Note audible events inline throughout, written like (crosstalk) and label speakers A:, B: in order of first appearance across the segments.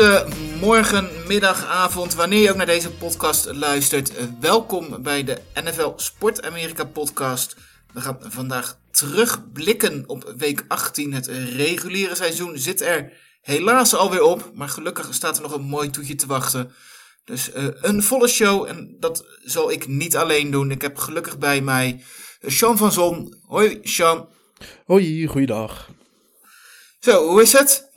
A: Goedemorgen, middag, avond, wanneer je ook naar deze podcast luistert. Welkom bij de NFL Sport Amerika podcast. We gaan vandaag terugblikken op week 18. Het reguliere seizoen zit er helaas alweer op, maar gelukkig staat er nog een mooi toetje te wachten. Dus eh, een volle show en dat zal ik niet alleen doen. Ik heb gelukkig bij mij eh, Sean van Zon. Hoi Sean.
B: Hoi, goeiedag.
A: Zo, hoe is het?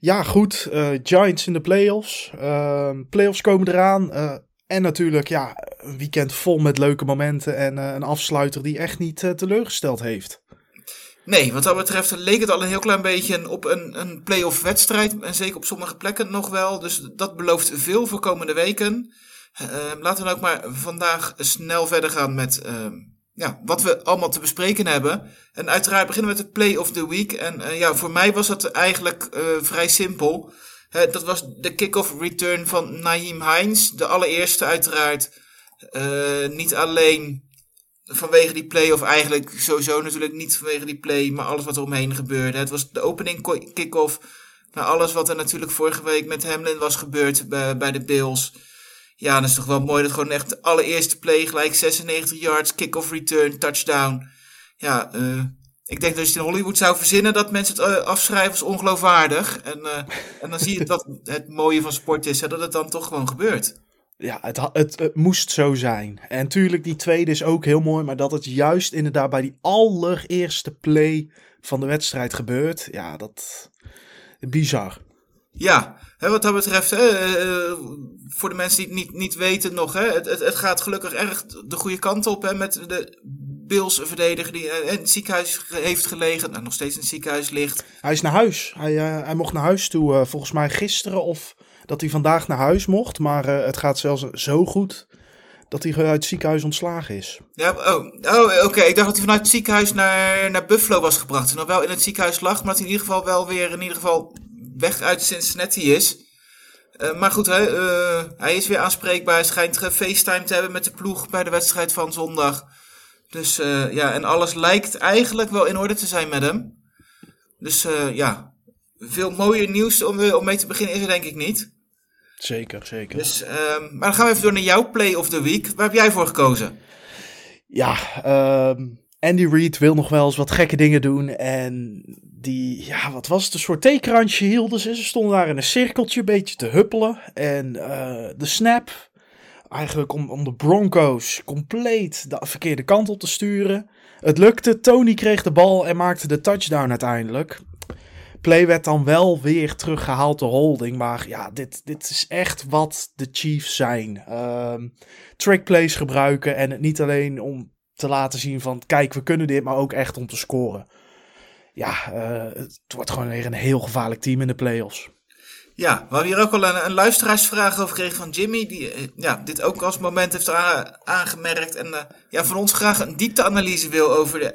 B: Ja, goed. eh, Giants in de playoffs. Ehm playoffs komen eraan. eh, en natuurlijk, ja, een weekend vol met leuke momenten. En eh, een afsluiter die echt niet teleurgesteld heeft.
A: Nee, wat dat betreft leek het al een heel klein beetje op een, een play-off wedstrijd. En zeker op sommige plekken nog wel. Dus dat belooft veel voor komende weken. Eh, laten we dan ook maar vandaag snel verder gaan met eh, ja, wat we allemaal te bespreken hebben. En uiteraard beginnen we met de play of the week. En eh, ja, voor mij was dat eigenlijk eh, vrij simpel. Dat was de kick-off return van Naheem Hines. De allereerste uiteraard. Eh, niet alleen vanwege die play, of eigenlijk sowieso natuurlijk niet vanwege die play, maar alles wat er omheen gebeurde. Het was de opening ko- kick-off. naar alles wat er natuurlijk vorige week met Hamlin was gebeurd bij, bij de Bills. Ja, dat is toch wel mooi dat gewoon echt de allereerste play gelijk 96 yards, kick-off return, touchdown. Ja, eh, ik denk dat je het in Hollywood zou verzinnen dat mensen het eh, afschrijven als ongeloofwaardig. En, eh, en dan zie je dat (laughs) het mooie van sport is, hè, dat het dan toch gewoon gebeurt.
B: Ja, het, het, het moest zo zijn. En tuurlijk, die tweede is ook heel mooi. Maar dat het juist inderdaad bij die allereerste play van de wedstrijd gebeurt. Ja, dat... Bizar.
A: Ja, hè, wat dat betreft, hè, eh, voor de mensen die het niet, niet weten nog, hè, het, het, het gaat gelukkig erg de goede kant op hè, met de Bills-verdediger die eh, in het ziekenhuis heeft gelegen, nou, nog steeds in het ziekenhuis ligt.
B: Hij is naar huis. Hij, eh, hij mocht naar huis toe, eh, volgens mij gisteren of dat hij vandaag naar huis mocht. Maar eh, het gaat zelfs zo goed dat hij uit het ziekenhuis ontslagen is.
A: Ja, oh, oh oké, ik dacht dat hij vanuit het ziekenhuis naar, naar Buffalo was gebracht. En nog wel in het ziekenhuis lag, maar dat hij in ieder geval wel weer in ieder geval weg uit Cincinnati is. Eh, maar goed, hè, eh, hij is weer aanspreekbaar. Hij schijnt gefacetime te hebben met de ploeg bij de wedstrijd van zondag. Dus eh, ja, en alles lijkt eigenlijk wel in orde te zijn met hem. Dus ja, veel mooier nieuws om, om mee te beginnen is er denk ik niet.
B: Zeker, zeker.
A: Dus, ehm, maar dan gaan we even door naar jouw play of the week. Waar heb jij voor gekozen?
B: Ja, ehm, Andy Reid wil nog wel eens wat gekke dingen doen. En die, ja, wat was het? Een soort theekransje hielden ze. Ze stonden daar in een cirkeltje een beetje te huppelen. En eh, de snap, eigenlijk om, om de Broncos compleet de verkeerde kant op te sturen. Het lukte, Tony kreeg de bal en maakte de touchdown uiteindelijk. Play werd dan wel weer teruggehaald door holding. Maar ja, dit, dit is echt wat de Chiefs zijn. Ehm trick plays gebruiken. En het niet alleen om te laten zien van... Kijk, we kunnen dit, maar ook echt om te scoren. Ja, eh, het wordt gewoon weer een heel gevaarlijk team in de playoffs.
A: Ja, we hebben hier ook al een, een luisteraarsvraag over gekregen van Jimmy. Die eh, ja, dit ook als moment heeft aangemerkt. En eh, ja, van ons graag een diepteanalyse wil over de,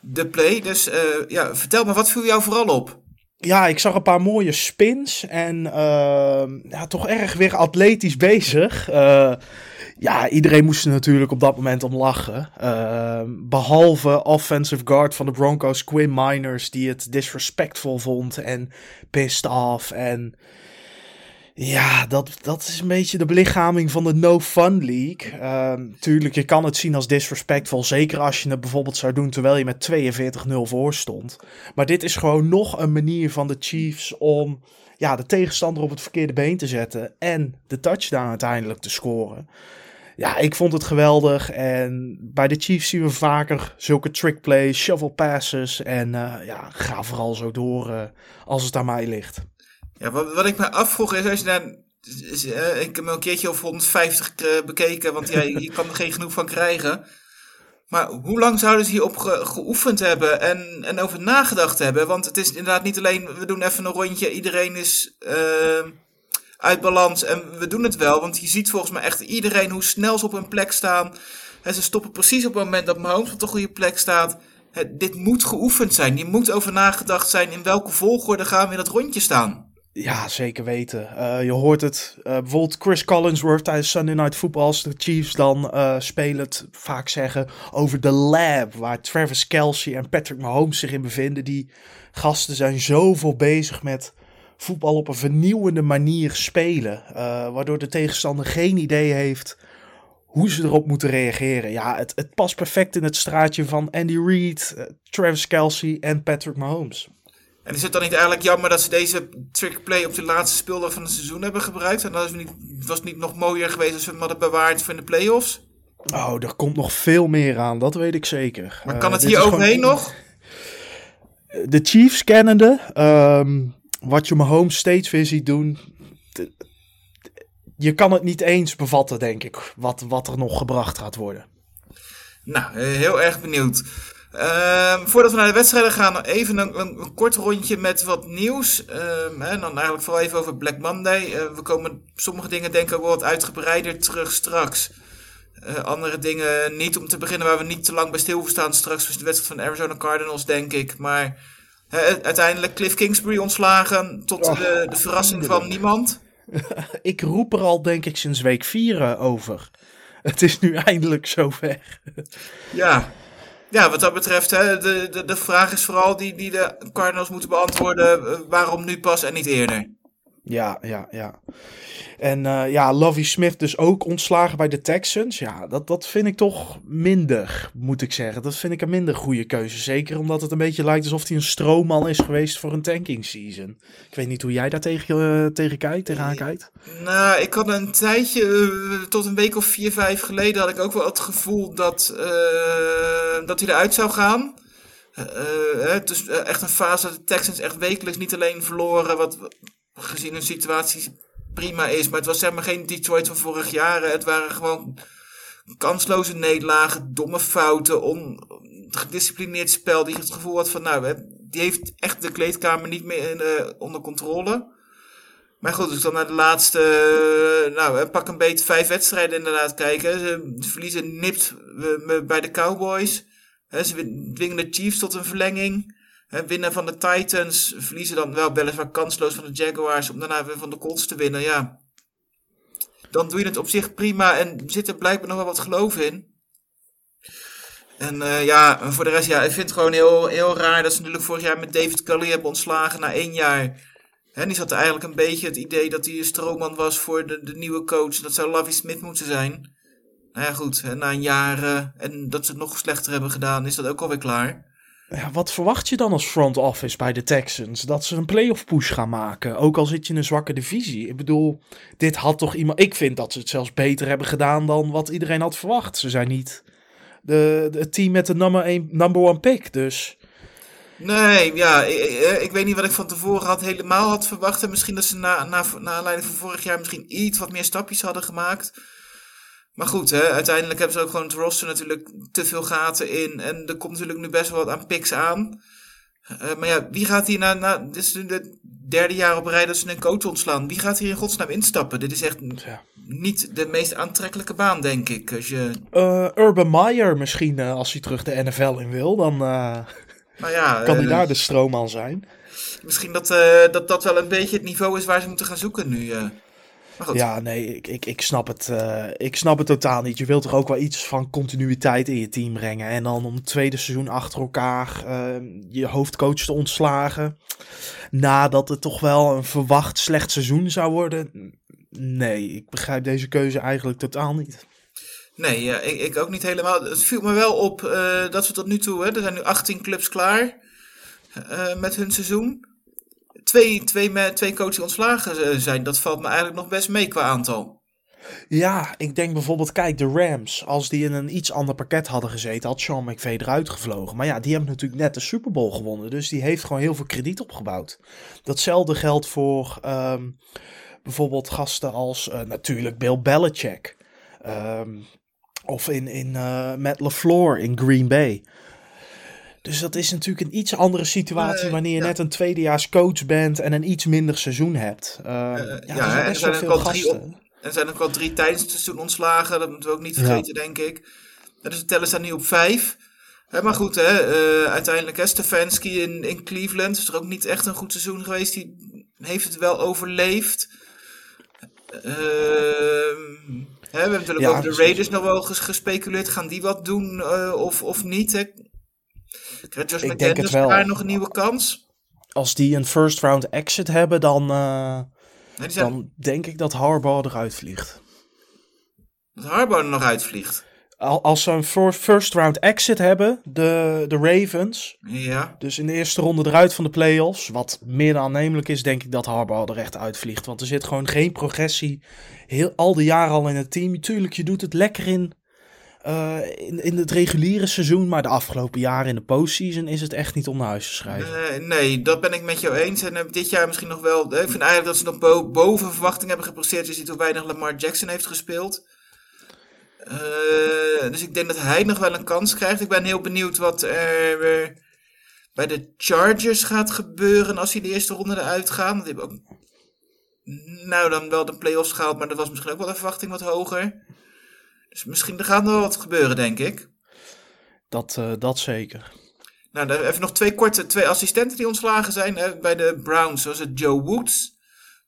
A: de play. Dus ja, vertel me, wat viel jou vooral op?
B: Ja, ik zag een paar mooie spins. En ehm, ja, toch erg weer atletisch bezig. Eh, ja, iedereen moest er natuurlijk op dat moment om lachen. Ehm, behalve offensive guard van de Broncos, Quinn Miners, die het disrespectful vond en pissed off. En ja, dat, dat is een beetje de belichaming van de No Fun League. Ehm, tuurlijk, je kan het zien als disrespectful. Zeker als je het bijvoorbeeld zou doen terwijl je met 42-0 voor stond. Maar dit is gewoon nog een manier van de Chiefs om ja, de tegenstander op het verkeerde been te zetten. En de touchdown uiteindelijk te scoren. Ja, ik vond het geweldig. En bij de Chiefs zien we vaker zulke trick plays, shovel passes. En eh, ja, ga vooral zo door eh, als het aan mij ligt.
A: Ja, wat, wat ik me afvroeg is, als je naar Dus, eh, ik heb een keertje of 150 eh, bekeken, want ja, (laughs) je, kan er geen genoeg van krijgen. Maar hoe lang zouden ze hierop ge- geoefend hebben en, en over nagedacht hebben? Want het is inderdaad niet alleen, we doen even een rondje, iedereen is eh, uit balans en we doen het wel. Want je ziet volgens mij echt iedereen hoe snel ze op hun plek staan. En ze stoppen precies op het moment dat Mahomes op de goede plek staat. Dit moet geoefend zijn. Je moet over nagedacht zijn in welke volgorde gaan we in dat rondje staan.
B: Ja, zeker weten. Eh, je hoort het. eh, bijvoorbeeld Chris Collinsworth tijdens Sunday Night Football, als de Chiefs dan eh, spelen, het vaak zeggen over de lab, waar Travis Kelsey en Patrick Mahomes zich in bevinden. Die gasten zijn zoveel bezig met voetbal op een vernieuwende manier spelen, waardoor de tegenstander geen idee heeft hoe ze erop moeten reageren. Ja, het, het past perfect in het straatje van Andy Reid, Travis Kelsey en Patrick Mahomes.
A: En is het dan niet eigenlijk jammer dat ze deze trickplay op de laatste speeldag van het seizoen hebben gebruikt? En dat is niet, was het niet nog mooier geweest als we hem hadden bewaard voor in de playoffs?
B: Oh, er komt nog veel meer aan, dat weet ik zeker.
A: Maar
B: Eh,
A: kan het
B: dit
A: hier
B: gewoon-
A: overheen nog?
B: De Chiefs kennende, ehm, wat je Mahomes steeds weer ziet doen. de- je kan het niet eens bevatten, denk ik, wat, wat er nog gebracht gaat worden.
A: Nou, eh, heel erg benieuwd. Ehm, voordat we naar de wedstrijden gaan, even een, een, een kort rondje met wat nieuws. Ehm, en dan eigenlijk vooral even over Black Monday. Eh, we komen sommige dingen denk ik ook wel wat uitgebreider terug straks. Eh, andere dingen niet. Om te beginnen waar we niet te lang bij stil staan straks is de wedstrijd van de Arizona Cardinals, denk ik. Maar eh, uiteindelijk Cliff Kingsbury ontslagen tot
B: Oh,
A: de, de verrassing van niemand. (laughs)
B: Ik roep er al, denk ik, sinds week 4 over. (laughs) Het is nu eindelijk zover.
A: Ja. Ja, wat dat betreft, hè, de, de, de vraag is vooral die, die de Cardinals moeten beantwoorden. eh, waarom nu pas en niet eerder?
B: Ja, ja, ja. En eh, ja, Lovie Smith dus ook ontslagen bij de Texans. Ja, dat, dat vind ik toch minder, moet ik zeggen. Dat vind ik een minder goede keuze. Zeker omdat het een beetje lijkt alsof hij een stroomman is geweest voor een tanking season. Ik weet niet hoe jij daar tegen, tegen kijkt, tegenaan kijkt.
A: Nou, ik had een tijdje, eh, tot een week of vier, vijf geleden, had ik ook wel het gevoel dat, eh, dat hij eruit zou gaan. Het is eh, echt een fase dat de Texans echt wekelijks niet alleen verloren, wat gezien hun situatie prima is. Maar het was zeg maar geen Detroit van vorig jaar. Het waren gewoon kansloze nederlagen, domme fouten, on, gedisciplineerd spel. Die het gevoel had van, nou, die heeft echt de kleedkamer niet meer eh, onder controle. Maar goed, als ik dan naar de laatste, eh, nou, pak een beetje vijf wedstrijden inderdaad kijken. Ze verliezen nipt eh, bij de Cowboys. Ze win- dwingen de Chiefs tot een verlenging. Hè, winnen van de Titans. Verliezen dan wel weliswaar kansloos van de Jaguars. Om daarna weer van de Colts te winnen. Ja, dan doe je het op zich prima. En zit er blijkbaar nog wel wat geloof in. En eh, ja, en voor de rest, ja, ik vind het gewoon heel, heel raar dat ze natuurlijk vorig jaar met David Cully hebben ontslagen na één jaar. Hè, die had eigenlijk een beetje het idee dat hij een stroomman was voor de, de nieuwe coach. Dat zou Lovie Smith moeten zijn. Nou ja, goed, na een jaar eh, en dat ze het nog slechter hebben gedaan, is dat ook alweer klaar.
B: Ja, wat verwacht je dan als front office bij de Texans? Dat ze een playoff push gaan maken, ook al zit je in een zwakke divisie. Ik bedoel, dit had toch iemand... Ik vind dat ze het zelfs beter hebben gedaan dan wat iedereen had verwacht. Ze zijn niet de, het team met de number, one, number one pick, dus...
A: Nee, ja, ik, ik- ik weet niet wat ik van tevoren had, helemaal had verwacht. En misschien dat ze na, na, na aanleiding van vorig jaar misschien iets wat meer stapjes hadden gemaakt. Maar goed, hè, uiteindelijk hebben ze ook gewoon het roster natuurlijk te veel gaten in. En er komt natuurlijk nu best wel wat aan picks aan. Eh, maar ja, wie gaat hier na, na... Dit is nu het derde jaar op rij dat ze een coach ontslaan. Wie gaat hier in godsnaam instappen? Dit is echt
B: Ja.
A: niet de meest aantrekkelijke baan, denk ik. Als je,
B: Eh, Urban Meyer misschien, eh, als hij terug de NFL in wil, dan
A: nou ja,
B: kan hij daar de stroomman zijn.
A: misschien dat, dat dat wel een beetje het niveau is waar ze moeten gaan zoeken nu.
B: Ja, nee, ik, ik, ik, snap het, eh, ik snap het totaal niet. Je wilt toch ook wel iets van continuïteit in je team brengen. En dan om het tweede seizoen achter elkaar eh, je hoofdcoach te ontslagen. Nadat het toch wel een verwacht slecht seizoen zou worden. Nee, ik begrijp deze keuze eigenlijk totaal niet.
A: Nee, ja, ik, ik ook niet helemaal. Het viel me wel op eh, dat we tot nu toe, hè, er zijn nu 18 clubs klaar eh, met hun seizoen. Twee, twee, twee coaches ontslagen eh, zijn, dat valt me eigenlijk nog best mee qua aantal.
B: Ja, ik denk bijvoorbeeld, kijk, de Rams. Als die in een iets ander pakket hadden gezeten, had Sean McVay eruit gevlogen. Maar ja, die hebben natuurlijk net de Super Bowl gewonnen. Dus die heeft gewoon heel veel krediet opgebouwd. Datzelfde geldt voor ehm, bijvoorbeeld gasten als eh, natuurlijk Bill Belichick. Ehm, of in, in uh, Matt LaFleur in Green Bay. Dus dat is natuurlijk een iets andere situatie wanneer je net een tweedejaars coach bent en een iets minder seizoen hebt. Uh, ja, ja er zijn
A: veel gasten. er zijn ook al drie tijdens het seizoen ontslagen, dat moeten we ook niet vergeten, denk ik. Dus de tellen staan nu op vijf. maar goed, hè, uh, uiteindelijk hè, Stefanski in, in Cleveland is er ook niet echt een goed seizoen geweest. Die heeft het wel overleefd. Uh, hè, we hebben natuurlijk over de Raiders nog wel gespeculeerd. Gaan die wat doen uh, of, of niet? Hè? Krijgt Josh McDaniels daar nog een nieuwe kans?
B: Als die een first round exit hebben, dan, uh, nee, zijn... dan denk ik dat Harbaugh eruit vliegt.
A: Dat Harbaugh er nog uitvliegt?
B: Als ze een first round exit hebben, de, de Ravens.
A: Ja.
B: Dus in de eerste ronde eruit van de playoffs. Wat meer dan aannemelijk is, denk ik dat Harbaugh er echt uitvliegt. Want er zit gewoon geen progressie. Heel, al die jaren al in het team. Tuurlijk, je doet het lekker in, uh, in, in het reguliere seizoen. Maar de afgelopen jaren in de postseason is het echt niet om naar huis te schrijven.
A: Nee, dat ben ik met jou eens. En uh, dit jaar misschien nog wel. Ik vind eigenlijk dat ze nog bo boven verwachting hebben gepresteerd. Je ziet hoe weinig Lamar Jackson heeft gespeeld. Dus ik denk dat hij nog wel een kans krijgt. Ik ben heel benieuwd wat er bij de Chargers gaat gebeuren als hij de eerste ronde eruit gaan. Die hebben ook, nou dan wel de playoffs gehaald, maar dat was misschien ook wel de verwachting wat hoger. Dus misschien er gaat nog wel wat gebeuren, denk ik.
B: Dat, uh, dat zeker.
A: Nou, dan even nog twee korte, twee assistenten die ontslagen zijn. Hè. Bij de Browns was het Joe Woods,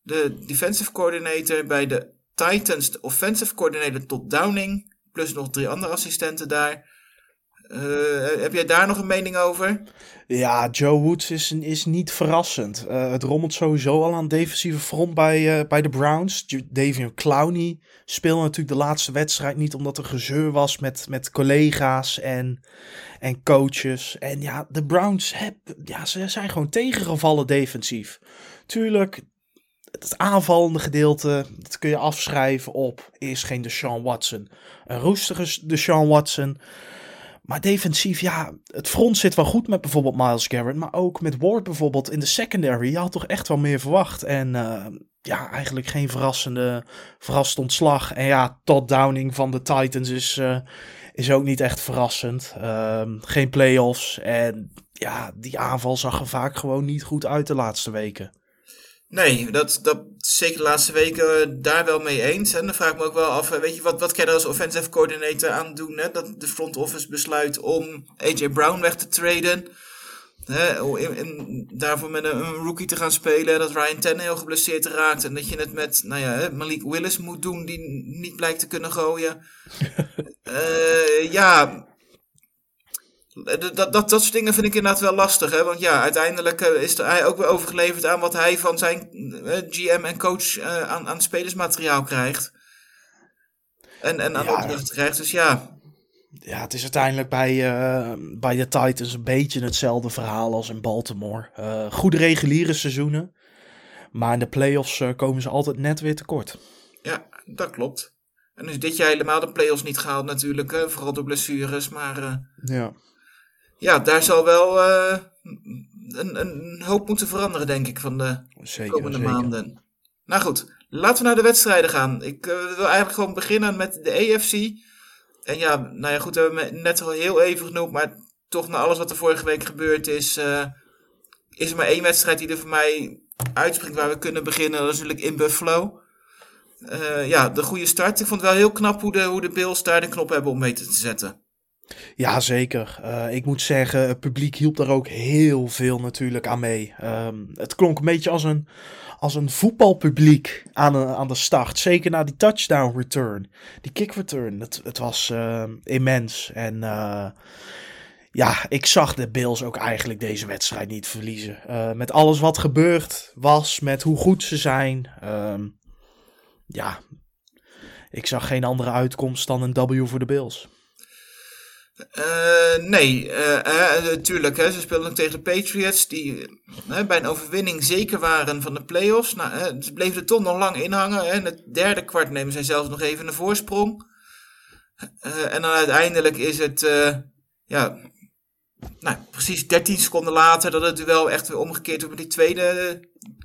A: de defensive coordinator. Bij de Titans, de offensive coordinator tot Downing. Plus nog drie andere assistenten daar. Uh, heb jij daar nog een mening over?
B: Ja, Joe Woods is, is niet verrassend. Uh, het rommelt sowieso al aan defensieve front bij, uh, bij de Browns. Davian Clowney speelde natuurlijk de laatste wedstrijd niet omdat er gezeur was met, met collega's en, en coaches. En ja, de Browns heb, ja, ze zijn gewoon tegengevallen defensief. Tuurlijk, het aanvallende gedeelte, dat kun je afschrijven op is geen Deshaun Watson. Een roestige Deshaun Watson. Maar defensief, ja, het front zit wel goed met bijvoorbeeld Miles Garrett. Maar ook met Ward bijvoorbeeld in de secondary. Je had toch echt wel meer verwacht. En uh, ja, eigenlijk geen verrassende, verrassend ontslag. En ja, Todd Downing van de Titans is, uh, is ook niet echt verrassend. Uh, geen playoffs. En ja, die aanval zag er vaak gewoon niet goed uit de laatste weken.
A: Nee, dat, dat zeker de laatste weken daar wel mee eens. En dan vraag ik me ook wel af, weet je, wat, wat kan je als offensive coordinator aan doen? Hè? Dat de front office besluit om AJ Brown weg te traden. Hè? In, in, daarvoor met een, een, rookie te gaan spelen. Dat Ryan Tannehill geblesseerd raakt. En dat je het met nou ja, Malik Willis moet doen, die niet blijkt te kunnen gooien. uh, (laughs) ja, dat, dat, dat soort dingen vind ik inderdaad wel lastig. Hè? Want ja, uiteindelijk uh, is hij ook weer overgeleverd aan wat hij van zijn uh, GM en coach uh, aan, aan spelersmateriaal krijgt. En, en aan ja. opdrachten krijgt. Dus ja.
B: Ja, het is uiteindelijk bij, bij de Titans een beetje hetzelfde verhaal als in Baltimore. goede reguliere seizoenen. Maar in de playoffs komen ze altijd net weer tekort.
A: Ja, dat klopt. En dus dit jaar helemaal de playoffs niet gehaald natuurlijk. vooral door blessures. Maar
B: ja
A: ja, daar zal wel uh, een, een hoop moeten veranderen, denk ik, van de
B: zeker,
A: komende
B: zeker.
A: maanden. Nou goed, laten we naar de wedstrijden gaan. Ik uh, wil eigenlijk gewoon beginnen met de AFC. En ja, nou ja, goed, we hebben net al heel even genoemd, maar toch na alles wat er vorige week gebeurd is, uh, is er maar één wedstrijd die er voor mij uitspringt waar we kunnen beginnen. Dat is natuurlijk in Buffalo. ja, de goede start. Ik vond het wel heel knap hoe de, hoe de Bills daar de knop hebben om mee te zetten.
B: Ja, zeker. Uh, ik moet zeggen, het publiek hielp daar ook heel veel natuurlijk aan mee. Um, het klonk een beetje als een, als een voetbalpubliek aan, aan de start. Zeker na die touchdown return. Die kick return. Het, het was uh, immens. En uh, ja, ik zag de Bills ook eigenlijk deze wedstrijd niet verliezen. met alles wat gebeurd was, met hoe goed ze zijn. Um, ja, ik zag geen andere uitkomst dan een W voor de Bills.
A: Uh, nee, natuurlijk. Uh, ze speelden tegen de Patriots, die bij een overwinning zeker waren van de playoffs. Nou, ze bleven er toch nog lang in hangen. In het derde kwart nemen zij zelfs nog even een voorsprong. En dan uiteindelijk is het, ja, nou, precies 13 seconden later dat het duel echt weer omgekeerd wordt met die tweede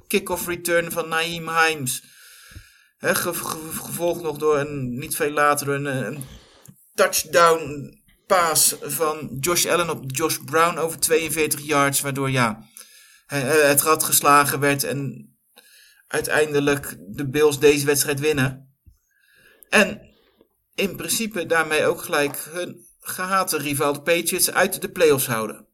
A: kick-off return van Naeem Himes. Gevolgd nog door een, niet veel later, een, een touchdown paas van Josh Allen op Josh Brown over 42 yards. Waardoor ja, eh, het gat geslagen werd en uiteindelijk de Bills deze wedstrijd winnen. En in principe daarmee ook gelijk hun gehate rival de Patriots uit de playoffs houden.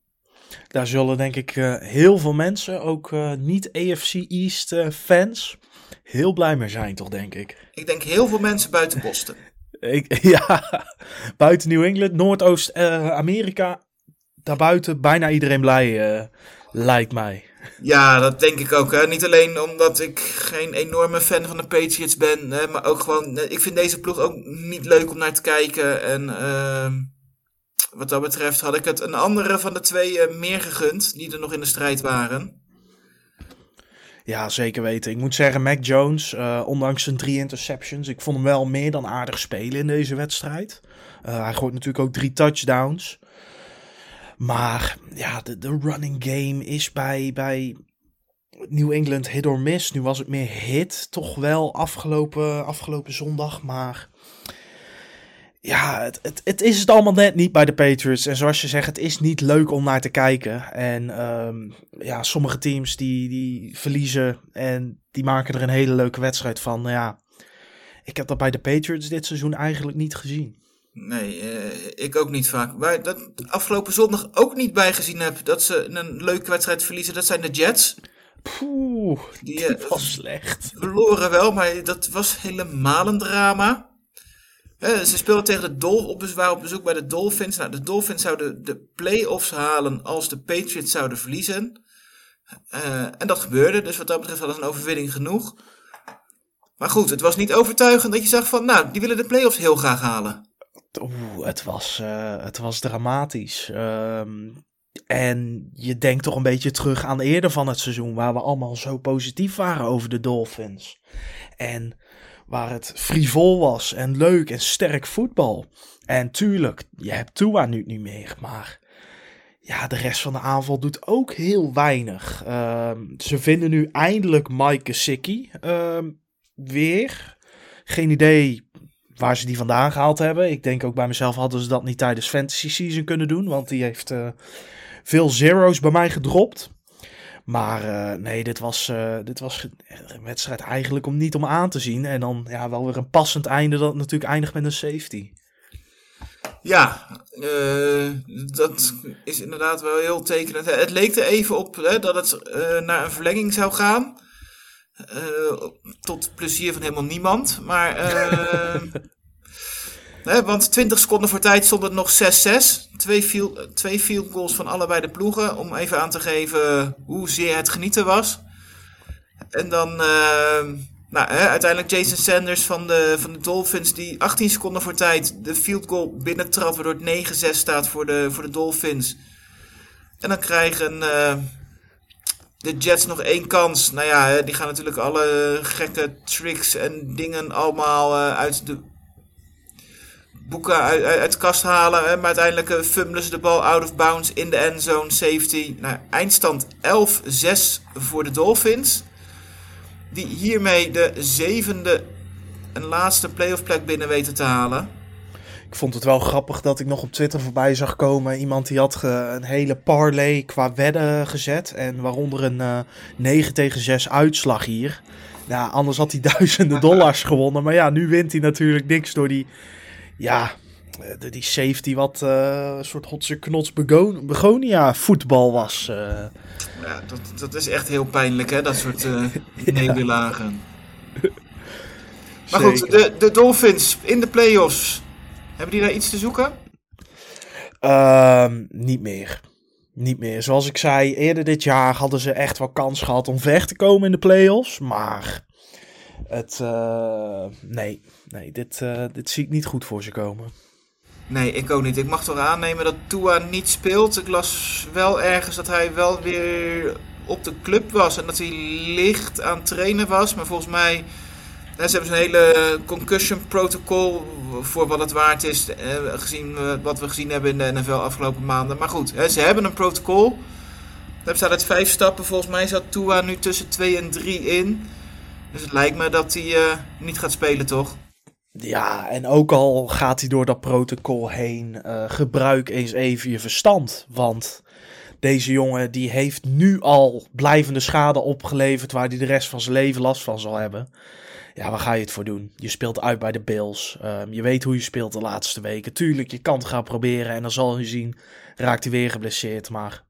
B: Daar zullen denk ik eh, heel veel mensen, ook eh, niet AFC East fans, heel blij mee zijn toch denk ik.
A: Ik denk heel veel mensen buiten Boston.
B: Ik (laughs) ja, buiten New England, Noordoost-Amerika, daarbuiten bijna iedereen blij eh, lijkt mij.
A: Ja, dat denk ik ook. Hè. Niet alleen omdat ik geen enorme fan van de Patriots ben, hè, maar ook gewoon, eh, ik vind deze ploeg ook niet leuk om naar te kijken. En ehm, wat dat betreft had ik het een andere van de twee eh, meer gegund, die er nog in de strijd waren.
B: Ja, zeker weten. Ik moet zeggen, Mac Jones, eh, ondanks zijn drie interceptions, ik vond hem wel meer dan aardig spelen in deze wedstrijd. Eh, hij gooit natuurlijk ook drie touchdowns. Maar ja, de, de running game is bij, bij New England hit or miss. Nu was het meer hit, toch wel afgelopen, afgelopen zondag. Maar ja, het, het, het is het allemaal net niet bij de Patriots. En zoals je zegt, het is niet leuk om naar te kijken. En ehm, ja, sommige teams die, die verliezen en die maken er een hele leuke wedstrijd van. Nou ja, ik heb dat bij de Patriots dit seizoen eigenlijk niet gezien.
A: Nee, eh, ik ook niet vaak. Waar dat afgelopen zondag ook niet bij gezien heb dat ze een leuke wedstrijd verliezen, dat zijn de Jets.
B: Poeh,
A: Die, (laughs)
B: die
A: eh,
B: was slecht.
A: verloren wel, maar dat was helemaal een drama. Eh, ze speelden tegen de Dolphins, waren op bezoek bij de Dolphins. Nou, de Dolphins zouden de play-offs halen als de Patriots zouden verliezen. Eh, en dat gebeurde, dus wat dat betreft hadden ze een overwinning genoeg. Maar goed, het was niet overtuigend dat je zag van, nou, die willen de play-offs heel graag halen.
B: Oeh, het was, eh, het was dramatisch. Ehm, en je denkt toch een beetje terug aan eerder van het seizoen, waar we allemaal zo positief waren over de Dolphins. En waar het frivol was en leuk en sterk voetbal. En tuurlijk, je hebt Tua nu niet meer, maar ja, de rest van de aanval doet ook heel weinig. Ehm, ze vinden nu eindelijk Mike Gesicki ehm, weer. Geen idee waar ze die vandaan gehaald hebben. Ik denk ook bij mezelf hadden ze dat niet tijdens Fantasy Season kunnen doen. Want die heeft eh, veel zero's bij mij gedropt. Maar eh, nee, dit was, eh, dit was een wedstrijd eigenlijk om niet om aan te zien. En dan ja, wel weer een passend einde dat natuurlijk eindigt met een safety.
A: Ja, eh, dat is inderdaad wel heel tekenend. Het leek er even op hè, dat het naar een verlenging zou gaan. Tot plezier van helemaal niemand. Maar, (laughs) want 20 seconden voor tijd stond het nog 6-6. Twee, field, twee field goals van allebei de ploegen. Om even aan te geven hoezeer het genieten was. En dan, eh, nou, uiteindelijk Jason Sanders van de, van de Dolphins, die 18 seconden voor tijd de field goal binnentrapt, waardoor het 9-6 staat voor de, voor de Dolphins. En dan krijgen eh, de Jets nog één kans. Nou ja, die gaan natuurlijk alle gekke tricks en dingen allemaal eh, uit de boeken uit, de kast halen. Maar uiteindelijk uh, fummelen ze de bal out of bounds in de endzone safety. Nou, eindstand 11-6 voor de Dolphins. Die hiermee de zevende en laatste playoff plek binnen weten te halen.
B: Ik vond het wel grappig dat ik nog op Twitter voorbij zag komen. Iemand die had een hele parlay qua wedden gezet. En waaronder een eh 9 tegen 6 uitslag hier. Ja, anders had hij duizenden dollars gewonnen. Maar ja, nu wint hij natuurlijk niks door die... Ja, eh, die safety wat eh, een soort hotse knots begon- begonia voetbal was. eh.
A: Ja, dat, dat is echt heel pijnlijk, hè, dat soort (laughs) nederlagen. Maar goed, de, de Dolphins in de playoffs. Hebben die daar iets te zoeken?
B: Ehm, niet meer. Niet meer. Zoals ik zei, eerder dit jaar hadden ze echt wel kans gehad om ver te komen in de playoffs. Maar het, eh, nee, nee dit, eh, dit zie ik niet goed voor ze komen.
A: Nee, ik ook niet. Ik mag toch aannemen dat Tua niet speelt. Ik las wel ergens dat hij wel weer op de club was en dat hij licht aan het trainen was. Maar volgens mij, ze hebben zo'n hele concussion protocol voor wat het waard is, eh, gezien wat we gezien hebben in de NFL afgelopen maanden. Maar goed, ze hebben een protocol. Daar bestaat uit vijf stappen. Volgens mij zat Tua nu tussen 2 en 3 in. Dus het lijkt me dat hij uh, niet gaat spelen, toch?
B: Ja, en ook al gaat hij door dat protocol heen, uh, gebruik eens even je verstand. Want deze jongen die heeft nu al blijvende schade opgeleverd waar hij de rest van zijn leven last van zal hebben. Ja, waar ga je het voor doen? Je speelt uit bij de Bills. Um, je weet hoe je speelt de laatste weken. Tuurlijk, je kan het gaan proberen en dan zal je zien, raakt hij weer geblesseerd. Maar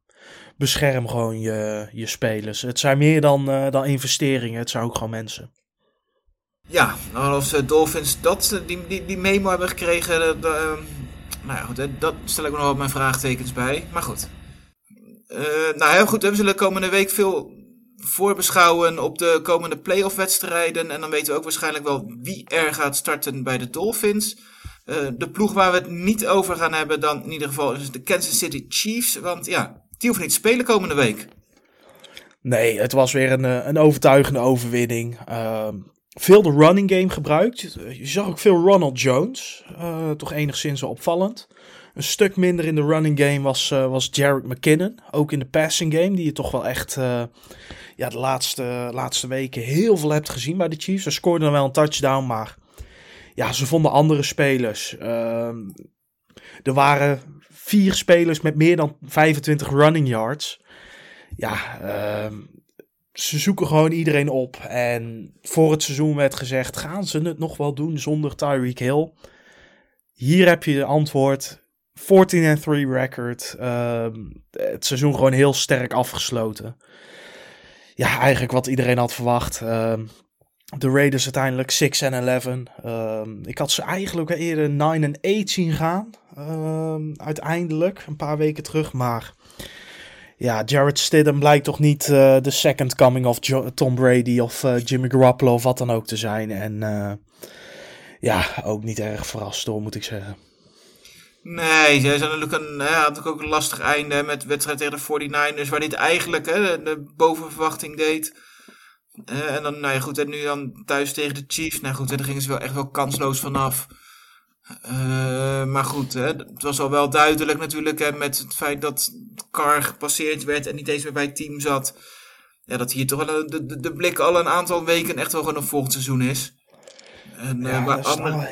B: bescherm gewoon je, je spelers. Het zijn meer dan, uh, dan investeringen, het zijn ook gewoon mensen.
A: Ja, nou, als de Dolphins dat, die, die, die memo hebben gekregen, nou ja, goed, dat stel ik nog wel mijn vraagtekens bij. Maar goed. Nou heel goed, we zullen komende week veel voorbeschouwen op de komende playoff wedstrijden. En dan weten we ook waarschijnlijk wel wie er gaat starten bij de Dolphins. De ploeg waar we het niet over gaan hebben dan in ieder geval is de Kansas City Chiefs. Want ja, die hoeven niet te spelen komende week.
B: Nee, het was weer een, een overtuigende overwinning. Uh, veel de running game gebruikt. Je zag ook veel Ronald Jones. Uh, toch enigszins opvallend. Een stuk minder in de running game was, uh, was Jared McKinnon. Ook in de passing game, die je toch wel echt ja, de laatste, laatste weken heel veel hebt gezien bij de Chiefs. Ze scoorden wel een touchdown, maar ja, ze vonden andere spelers. Uh, er waren vier spelers met meer dan 25 running yards. Ja, ehm, ze zoeken gewoon iedereen op. En voor het seizoen werd gezegd: gaan ze het nog wel doen zonder Tyreek Hill? Hier heb je de antwoord. 14 3 record. Uh, het seizoen gewoon heel sterk afgesloten. Ja, eigenlijk wat iedereen had verwacht. Uh, de Raiders uiteindelijk 6 en 11. Uh, ik had ze eigenlijk eerder 9 en 8 zien gaan. Uiteindelijk, een paar weken terug. Maar ja, Jared Stidham blijkt toch niet uh, de second coming of Tom Brady of uh, Jimmy Garoppolo of wat dan ook te zijn. En uh, ja, ook niet erg verrast door, moet ik zeggen.
A: Nee, zij zijn natuurlijk een, hè, had ook een lastig einde met wedstrijd tegen de 49ers, waar dit eigenlijk hè, de bovenverwachting deed. en dan, nou ja, goed, en nu dan thuis tegen de Chiefs. Nou goed, daar gingen ze wel echt wel kansloos vanaf. Uh, maar goed, hè, het was al wel duidelijk natuurlijk hè, met het feit dat Carr gepasseerd werd en niet eens meer bij het team zat. Ja, dat hier toch wel de, de, de blik al een aantal weken echt wel gewoon een volgend seizoen is.
B: En, ja, uh, er staan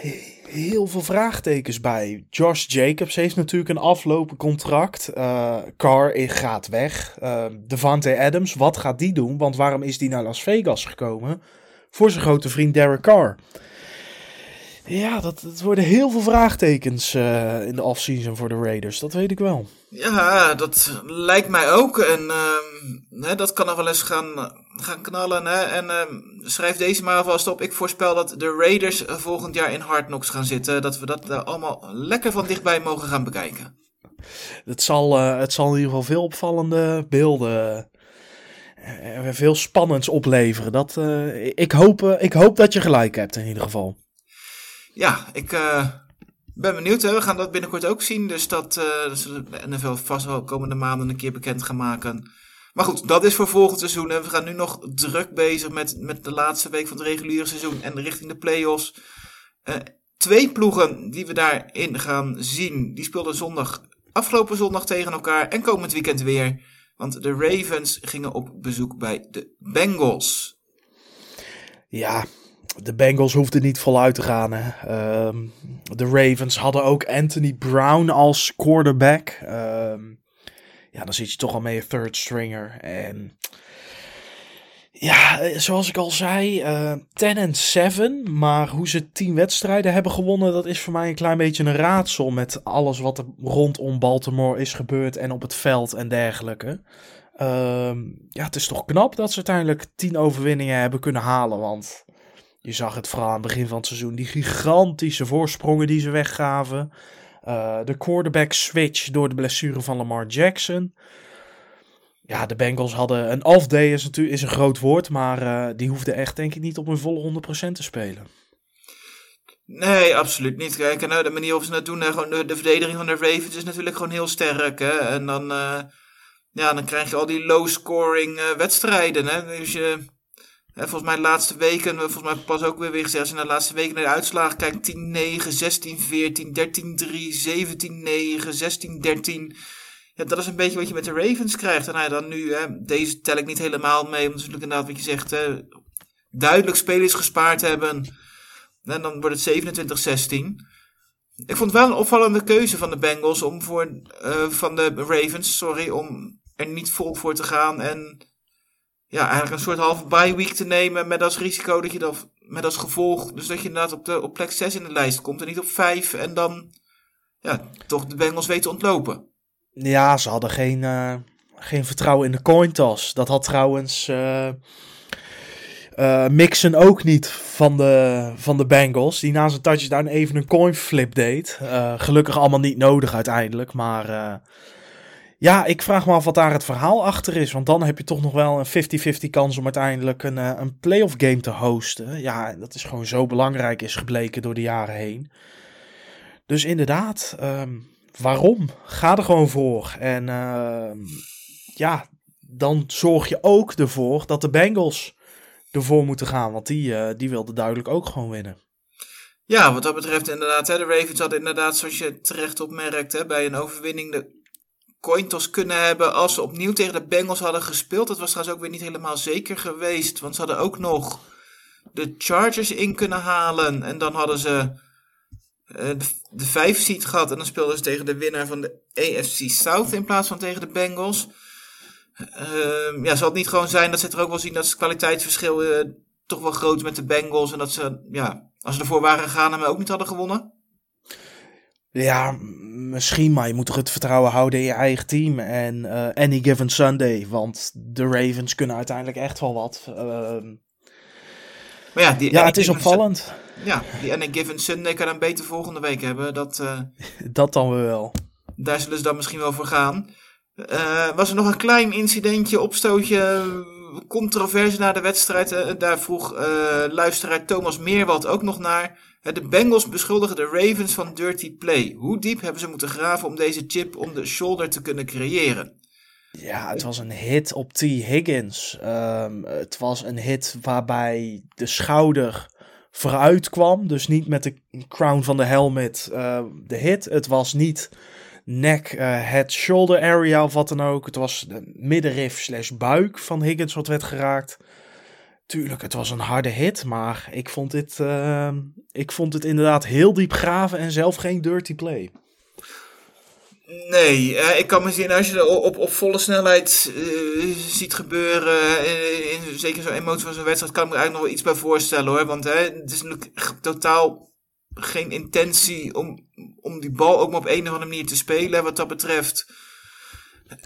B: heel veel vraagtekens bij. Josh Jacobs heeft natuurlijk een aflopend contract. Uh, Carr gaat weg. Uh, Devante Adams, wat gaat die doen? Want waarom is die naar Las Vegas gekomen? Voor zijn grote vriend Derek Carr. Ja, dat, dat worden heel veel vraagtekens uh, in de offseason voor de Raiders. Dat weet ik wel.
A: Ja, dat lijkt mij ook. En uh, hè, dat kan nog wel eens gaan, gaan knallen. Hè? En uh, schrijf deze maar alvast op. Ik voorspel dat de Raiders volgend jaar in Hard Knocks gaan zitten. Dat we dat allemaal lekker van dichtbij mogen gaan bekijken.
B: Het zal, het zal in ieder geval veel opvallende beelden veel spannends opleveren. Dat, ik, hoop, ik hoop dat je gelijk hebt in ieder geval
A: ja, ik uh, ben benieuwd. Hè. We gaan dat binnenkort ook zien. Dus dat, uh, zullen de NFL vast wel komende maanden een keer bekend gaan maken. Maar goed, dat is voor volgend seizoen. En we gaan nu nog druk bezig met, met de laatste week van het reguliere seizoen en richting de playoffs. Uh, twee ploegen die we daarin gaan zien, die speelden zondag, afgelopen zondag tegen elkaar en komend weekend weer. Want de Ravens gingen op bezoek bij de Bengals.
B: Ja, de Bengals hoefden niet voluit te gaan. Hè. Um, de Ravens hadden ook Anthony Brown als quarterback. Um, ja, dan zit je toch al mee een third stringer. En ja, zoals ik al zei, uh, 10 en 7. Maar hoe ze 10 wedstrijden hebben gewonnen, dat is voor mij een klein beetje een raadsel. Met alles wat er rondom Baltimore is gebeurd en op het veld en dergelijke. Um, ja, het is toch knap dat ze uiteindelijk 10 overwinningen hebben kunnen halen. Want je zag het vooral aan het begin van het seizoen. Die gigantische voorsprongen die ze weggaven. Uh, de quarterback switch door de blessure van Lamar Jackson. Ja, de Bengals hadden een off day is natuurlijk is een groot woord. Maar uh, die hoefden echt denk ik niet op een volle 100% te spelen.
A: Nee, absoluut niet. Kijk, uh, de manier waarop ze doen, gewoon de, de, verdediging van de Ravens is natuurlijk gewoon heel sterk. Hè? En dan, ja, dan krijg je al die low-scoring wedstrijden. Hè? Dus je volgens mij de laatste weken, volgens mij pas ook weer weer gezegd, als je de laatste weken naar de uitslagen kijkt, 10-9, 16-14, 13-3, 17-9, 16-13. Ja, dat is een beetje wat je met de Ravens krijgt. En nou dan nu, hè, deze tel ik niet helemaal mee, omdat natuurlijk inderdaad wat je zegt, hè, duidelijk spelers gespaard hebben. En dan wordt het 27-16. Ik vond het wel een opvallende keuze van de Bengals om voor, uh, van de Ravens, sorry, om er niet vol voor te gaan en ja, eigenlijk een soort halve bye week te nemen met als risico dat je dat, met als gevolg, dus dat je inderdaad op, de, op plek 6 in de lijst komt en niet op 5 en dan ja, toch de Bengals weten ontlopen.
B: Ja, ze hadden geen, uh, geen vertrouwen in de coin toss. Dat had trouwens uh, Mixon ook niet van de, van de Bengals. Die na zijn touchdown even een coin flip deed. gelukkig allemaal niet nodig uiteindelijk, maar ja, ik vraag me af wat daar het verhaal achter is. Want dan heb je toch nog wel een 50-50 kans om uiteindelijk een, uh, een playoff game te hosten. Ja, dat is gewoon zo belangrijk is gebleken door de jaren heen. Dus inderdaad, um, waarom? Ga er gewoon voor. En uh, ja, dan zorg je ook ervoor dat de Bengals ervoor moeten gaan. Want die, uh, die wilden duidelijk ook gewoon winnen.
A: Ja, wat dat betreft inderdaad. Hè, de Ravens hadden inderdaad, zoals je terecht opmerkt, hè, bij een overwinning de cointos kunnen hebben als ze opnieuw tegen de Bengals hadden gespeeld. Dat was trouwens ook weer niet helemaal zeker geweest. Want ze hadden ook nog de Chargers in kunnen halen. En dan hadden ze uh, de, vijf seed gehad. En dan speelden ze tegen de winnaar van de AFC South in plaats van tegen de Bengals. Uh, ja, zal het niet gewoon zijn dat ze er ook wel zien dat het kwaliteitsverschil uh, toch wel groot is met de Bengals. En dat ze, ja, als ze ervoor waren gegaan, hem ook niet hadden gewonnen?
B: Ja, misschien, maar je moet toch het vertrouwen houden in je eigen team. En uh, any given Sunday, want de Ravens kunnen uiteindelijk echt wel wat. Uh,
A: maar ja, die
B: ja het is opvallend.
A: Ja, die any given Sunday kan een beter volgende week hebben. Dat, uh, (laughs)
B: dat dan wel.
A: Daar zullen ze dan misschien wel voor gaan. was er nog een klein incidentje, opstootje, controverse na de wedstrijd. daar vroeg luisteraar Thomas Meerwald ook nog naar. De Bengals beschuldigen de Ravens van dirty play. Hoe diep hebben ze moeten graven om deze chip om de shoulder te kunnen creëren?
B: Ja, het was een hit op T. Higgins. Um, het was een hit waarbij de schouder vooruit kwam. Dus niet met de crown van de helmet uh, de hit. Het was niet nek, uh, head, shoulder area of wat dan ook. Het was de middenrif slash buik van Higgins wat werd geraakt. Tuurlijk, het was een harde hit, maar ik vond dit, uh, ik vond het inderdaad heel diep graven en zelf geen dirty play.
A: Nee, uh, ik kan me zien als je op, op volle snelheid uh, ziet gebeuren, in, in zeker zo'n emotie van zo'n wedstrijd, kan ik me eigenlijk nog wel iets bij voorstellen hoor. Want hè, het is natuurlijk totaal geen intentie om, om die bal ook maar op een of andere manier te spelen. Wat dat betreft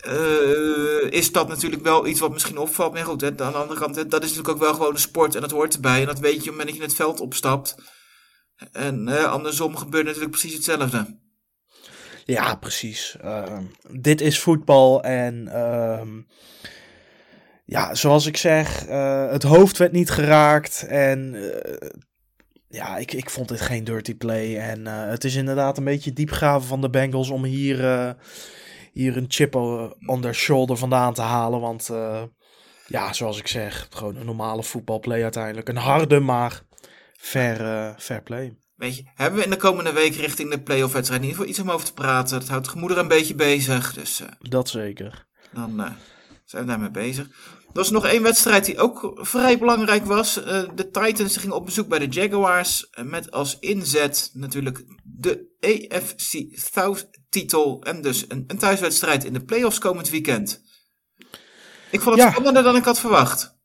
A: uh, is dat natuurlijk wel iets wat misschien opvalt. Maar goed, hè, aan de andere kant, hè, dat is natuurlijk ook wel gewoon de sport en dat hoort erbij. En dat weet je op het moment dat je het veld opstapt. En andersom gebeurt natuurlijk precies hetzelfde.
B: Ja, precies. Uh, dit is voetbal en ehm, ja, zoals ik zeg, uh, het hoofd werd niet geraakt en ja, ik, ik vond dit geen dirty play. En het is inderdaad een beetje diepgraven van de Bengals om hier hier een chip on their shoulder vandaan te halen. Want uh, ja, zoals ik zeg, gewoon een normale voetbalplay uiteindelijk. Een harde, maar fair, uh, fair play.
A: Weet je, hebben we in de komende week richting de playoff wedstrijd in ieder geval iets om over te praten. Dat houdt de gemoeder een beetje bezig. Dus, uh,
B: dat zeker.
A: Dan zijn we daarmee bezig. Er was nog één wedstrijd die ook vrij belangrijk was. de Titans gingen op bezoek bij de Jaguars. Met als inzet natuurlijk de AFC South titel en dus een, een thuiswedstrijd in de playoffs komend weekend. Ik vond het ja. spannender dan ik had verwacht.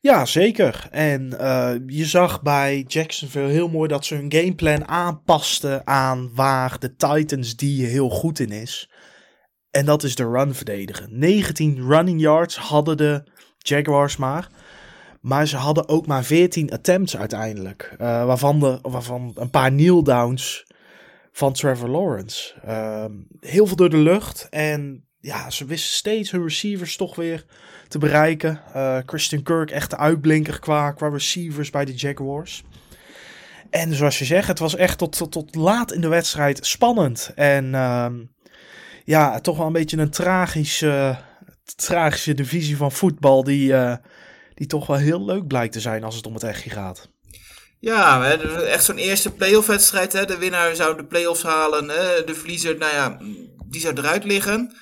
B: Ja, zeker. En uh, je zag bij Jacksonville heel mooi dat ze hun gameplan aanpasten aan waar de Titans die heel goed in is. En dat is de run verdedigen. 19 running yards hadden de Jaguars maar. Maar ze hadden ook maar 14 attempts uiteindelijk. Uh, waarvan, de, waarvan een paar kneel downs van Trevor Lawrence. Uh, heel veel door de lucht. En ja, ze wisten steeds hun receivers toch weer te bereiken. Uh, Christian Kirk echt uitblinker qua, qua receivers bij de Jaguars. En zoals je zegt, het was echt tot, tot, tot laat in de wedstrijd spannend. En uh, ja, toch wel een beetje een tragische, tragische divisie van voetbal. Die, uh, die toch wel heel leuk blijkt te zijn als het om het echtje gaat.
A: Ja, echt zo'n eerste playoff wedstrijd. De winnaar zou de playoffs halen. Hè. De verliezer, nou ja, die zou eruit liggen.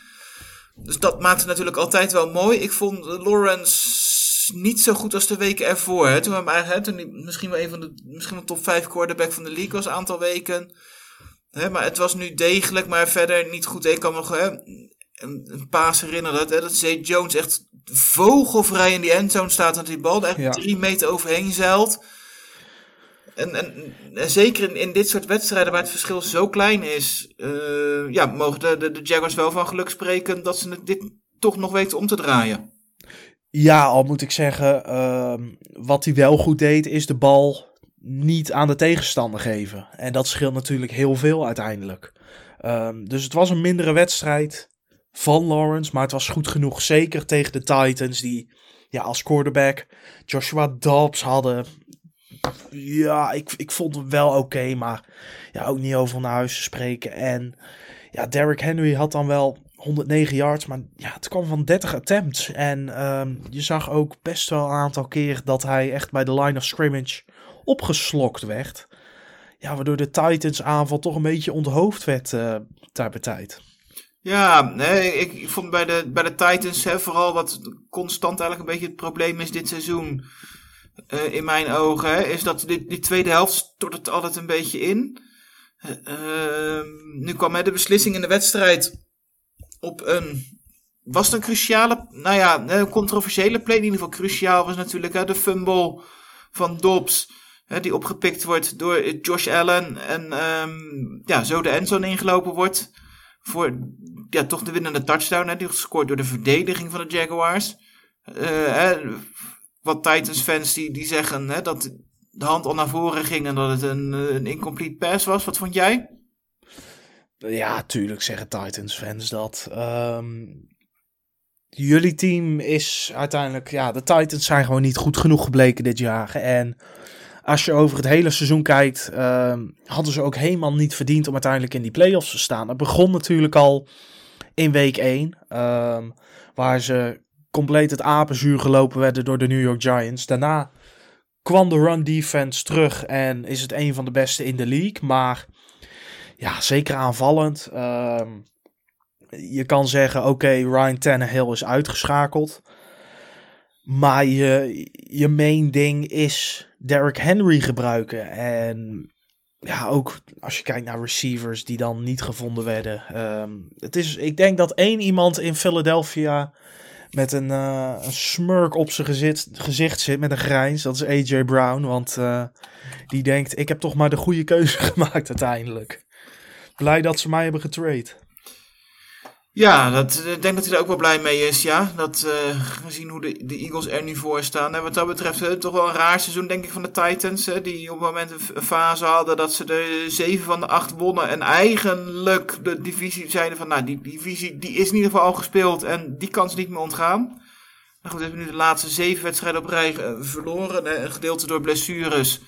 A: Dus dat maakt het natuurlijk altijd wel mooi. Ik vond Lawrence niet zo goed als de weken ervoor. Hè. Toen, hem eigenlijk, hè, toen misschien wel een van de misschien wel top 5 quarterback van de league was een aantal weken. Hè, maar het was nu degelijk, maar verder niet goed. Ik kan nog hè, een, een paas herinneren dat, hè, dat Zay Jones echt vogelvrij in die endzone staat. En die bal er echt
B: Ja.
A: drie meter overheen zeilt. En, en, en zeker in, in dit soort wedstrijden waar het verschil zo klein is, eh, ja, mogen de, de, de Jaguars wel van geluk spreken dat ze dit toch nog weten om te draaien.
B: Ja, al moet ik zeggen, ehm, wat hij wel goed deed, is de bal niet aan de tegenstander geven. En dat scheelt natuurlijk heel veel uiteindelijk. Ehm, dus het was een mindere wedstrijd van Lawrence, maar het was goed genoeg. Zeker tegen de Titans, die ja, als quarterback Joshua Dobbs hadden. Ja, ik, ik vond het wel oké, maar ja, ook niet over naar huis te spreken. En ja, Derrick Henry had dan wel 109 yards, maar ja, het kwam van 30 attempts. En ehm, je zag ook best wel een aantal keer dat hij echt bij de line of scrimmage opgeslokt werd. Ja, waardoor de Titans aanval toch een beetje onthoofd werd daar bij tijd.
A: Ja, ik vond bij de, bij de Titans hè, vooral wat constant eigenlijk een beetje het probleem is dit seizoen. eh, in mijn ogen, hè, is dat die, die tweede helft stort het altijd een beetje in. Eh, ehm, nu kwam hè, de beslissing in de wedstrijd op een. Was het een cruciale, nou ja, een controversiële play. In ieder geval cruciaal was natuurlijk hè, de fumble van Dobbs. Hè, die opgepikt wordt door Josh Allen. En ehm, ja, zo de endzone ingelopen wordt voor ja, toch de winnende touchdown. Hè, die gescoord door de verdediging van de Jaguars. Hè, wat Titans fans die, die zeggen hè, dat de hand al naar voren ging en dat het een, een incomplete pass was. Wat vond jij?
B: Ja, tuurlijk zeggen Titans fans dat. Ehm, jullie team is uiteindelijk, ja, de Titans zijn gewoon niet goed genoeg gebleken dit jaar. En als je over het hele seizoen kijkt, ehm, hadden ze ook helemaal niet verdiend om uiteindelijk in die playoffs te staan. Het begon natuurlijk al in week 1, ehm, waar ze compleet het apenzuur gelopen werden door de New York Giants. Daarna kwam de run defense terug en is het een van de beste in de league, maar ja, zeker aanvallend. Ehm, je kan zeggen, oké, Ryan Tannehill is uitgeschakeld. Maar je, je main ding is Derrick Henry gebruiken. En ja, ook als je kijkt naar receivers die dan niet gevonden werden. Ehm, het is, ik denk dat één iemand in Philadelphia met een, eh, een smurk op zijn gezicht, gezicht zit, met een grijns. Dat is AJ Brown, want eh, die denkt, ik heb toch maar de goede keuze (laughs) gemaakt uiteindelijk. Blij dat ze mij hebben getrade.
A: Ja, dat, ik denk dat hij er ook wel blij mee is. Ja, dat eh, gezien hoe de, de Eagles er nu voor staan. En wat dat betreft eh, toch wel een raar seizoen, denk ik, van de Titans. Die op het moment een fase hadden dat ze de zeven van de acht wonnen. En eigenlijk de divisie zeiden van, nou, die divisie die is in ieder geval al gespeeld. En die kan ze niet meer ontgaan. Nou goed, we hebben nu de laatste zeven wedstrijden op rij eh, verloren. Een gedeelte door blessures.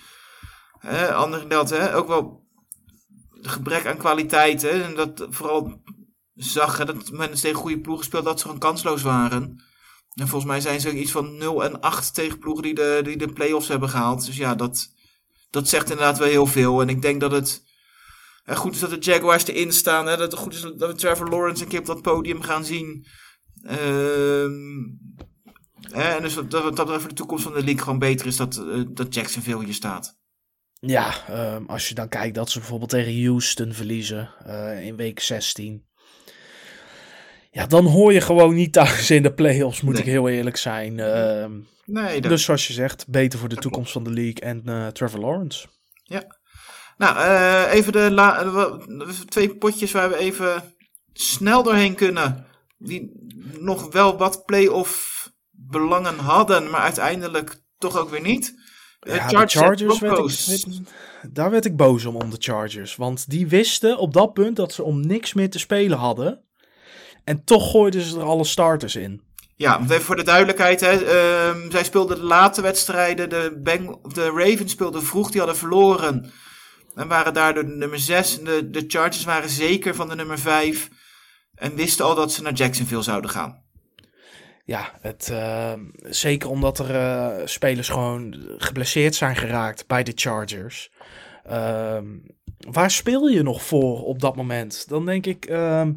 A: Hè, ander gedeelte hè, ook wel gebrek aan kwaliteit. Hè, en dat vooral zag hè, dat men tegen goede ploegen speelde dat ze gewoon kansloos waren. En volgens mij zijn ze iets van 0 en 8 tegen ploegen die de, die de play-offs hebben gehaald. Dus ja, dat, dat zegt inderdaad wel heel veel. En ik denk dat het hè, goed is dat de Jaguars erin staan. Hè, dat het goed is dat we Trevor Lawrence een keer op dat podium gaan zien. Ehm, hè, en dus dat, dat, dat voor de toekomst van de league gewoon beter is dat, eh, dat Jacksonville hier staat.
B: Ja, ehm, als je dan kijkt dat ze bijvoorbeeld tegen Houston verliezen eh, in week 16. Ja, dan hoor je gewoon niet thuis in de playoffs, moet
A: Nee.
B: ik heel eerlijk zijn. Ehm,
A: Nee, dat,
B: dus zoals je zegt, beter voor de toekomst van de league en eh, Trevor Lawrence.
A: Nou, eh, even de la- eh, twee potjes waar we even snel doorheen kunnen. Die nog wel wat play-off belangen hadden, maar uiteindelijk toch ook weer niet.
B: Ja, de
A: Chargers en
B: Chargers werd ik,
A: Broncos.
B: werd- daar werd ik boos om, om de Chargers. Want die wisten op dat punt dat ze om niks meer te spelen hadden. En toch gooiden ze er alle starters in.
A: Ja, want even voor de duidelijkheid. Hè, ehm, zij speelden de late wedstrijden. De, Beng de Ravens speelden vroeg, die hadden verloren. En waren daardoor de nummer 6. De, de Chargers waren zeker van de nummer 5. En wisten al dat ze naar Jacksonville zouden gaan.
B: Ja, het, eh, zeker omdat er eh, spelers gewoon geblesseerd zijn geraakt bij de Chargers. Ehm, waar speel je nog voor op dat moment? Dan denk ik, ehm,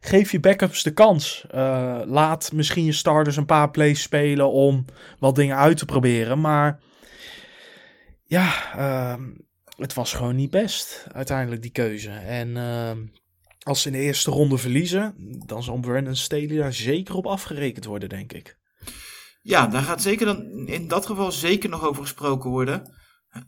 B: geef je backups de kans. Uh, laat misschien je starters een paar plays spelen om wat dingen uit te proberen. Maar ja, uh, het was gewoon niet best uiteindelijk die keuze. En uh, als ze in de eerste ronde verliezen, dan zal Brandon Staley daar zeker op afgerekend worden, denk ik.
A: Ja, daar gaat zeker dan in dat geval zeker nog over gesproken worden.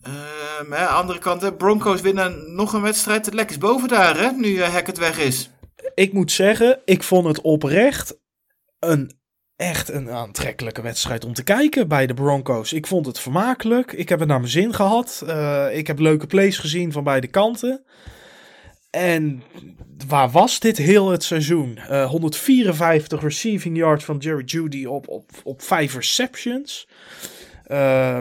A: Uh, aan de andere kant, Broncos winnen nog een wedstrijd. Het lek is boven daar, hè, nu uh, Hackett weg is.
B: Ik moet zeggen, ik vond het oprecht een echt een aantrekkelijke wedstrijd om te kijken bij de Broncos. Ik vond het vermakelijk. Ik heb het naar mijn zin gehad. Uh, ik heb leuke plays gezien van beide kanten. En waar was dit heel het seizoen? Uh, 154 receiving yards van Jerry Judy op, op, op 5 receptions. Uh,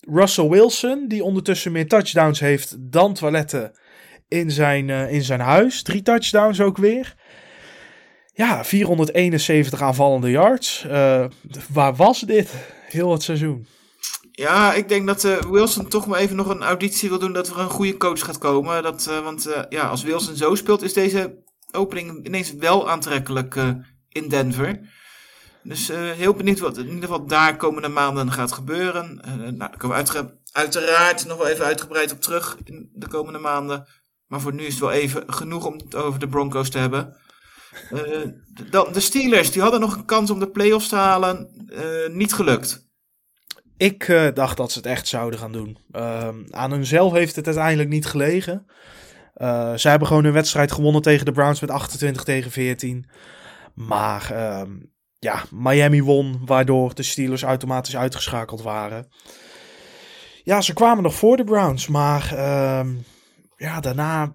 B: Russell Wilson, die ondertussen meer touchdowns heeft dan toiletten in zijn, uh, in zijn huis. Drie touchdowns ook weer. Ja, 471 aanvallende yards. Uh, waar was dit heel het seizoen?
A: Ja, ik denk dat uh, Wilson toch maar even nog een auditie wil doen dat er een goede coach gaat komen. Dat, want ja, als Wilson zo speelt, is deze opening ineens wel aantrekkelijk in Denver. Dus heel benieuwd wat in ieder geval daar komende maanden gaat gebeuren. nou, daar komen we uiteraard nog wel even uitgebreid op terug in de komende maanden. Maar voor nu is het wel even genoeg om het over de Broncos te hebben. Uh, dan de Steelers, die hadden nog een kans om de playoffs te halen. Uh, niet gelukt.
B: Ik uh, dacht dat ze het echt zouden gaan doen. aan hunzelf heeft het uiteindelijk niet gelegen. zij hebben gewoon hun wedstrijd gewonnen tegen de Browns met 28 tegen 14. Maar ehm, ja, Miami won, waardoor de Steelers automatisch uitgeschakeld waren. Ja, ze kwamen nog voor de Browns, maar ehm, ja, daarna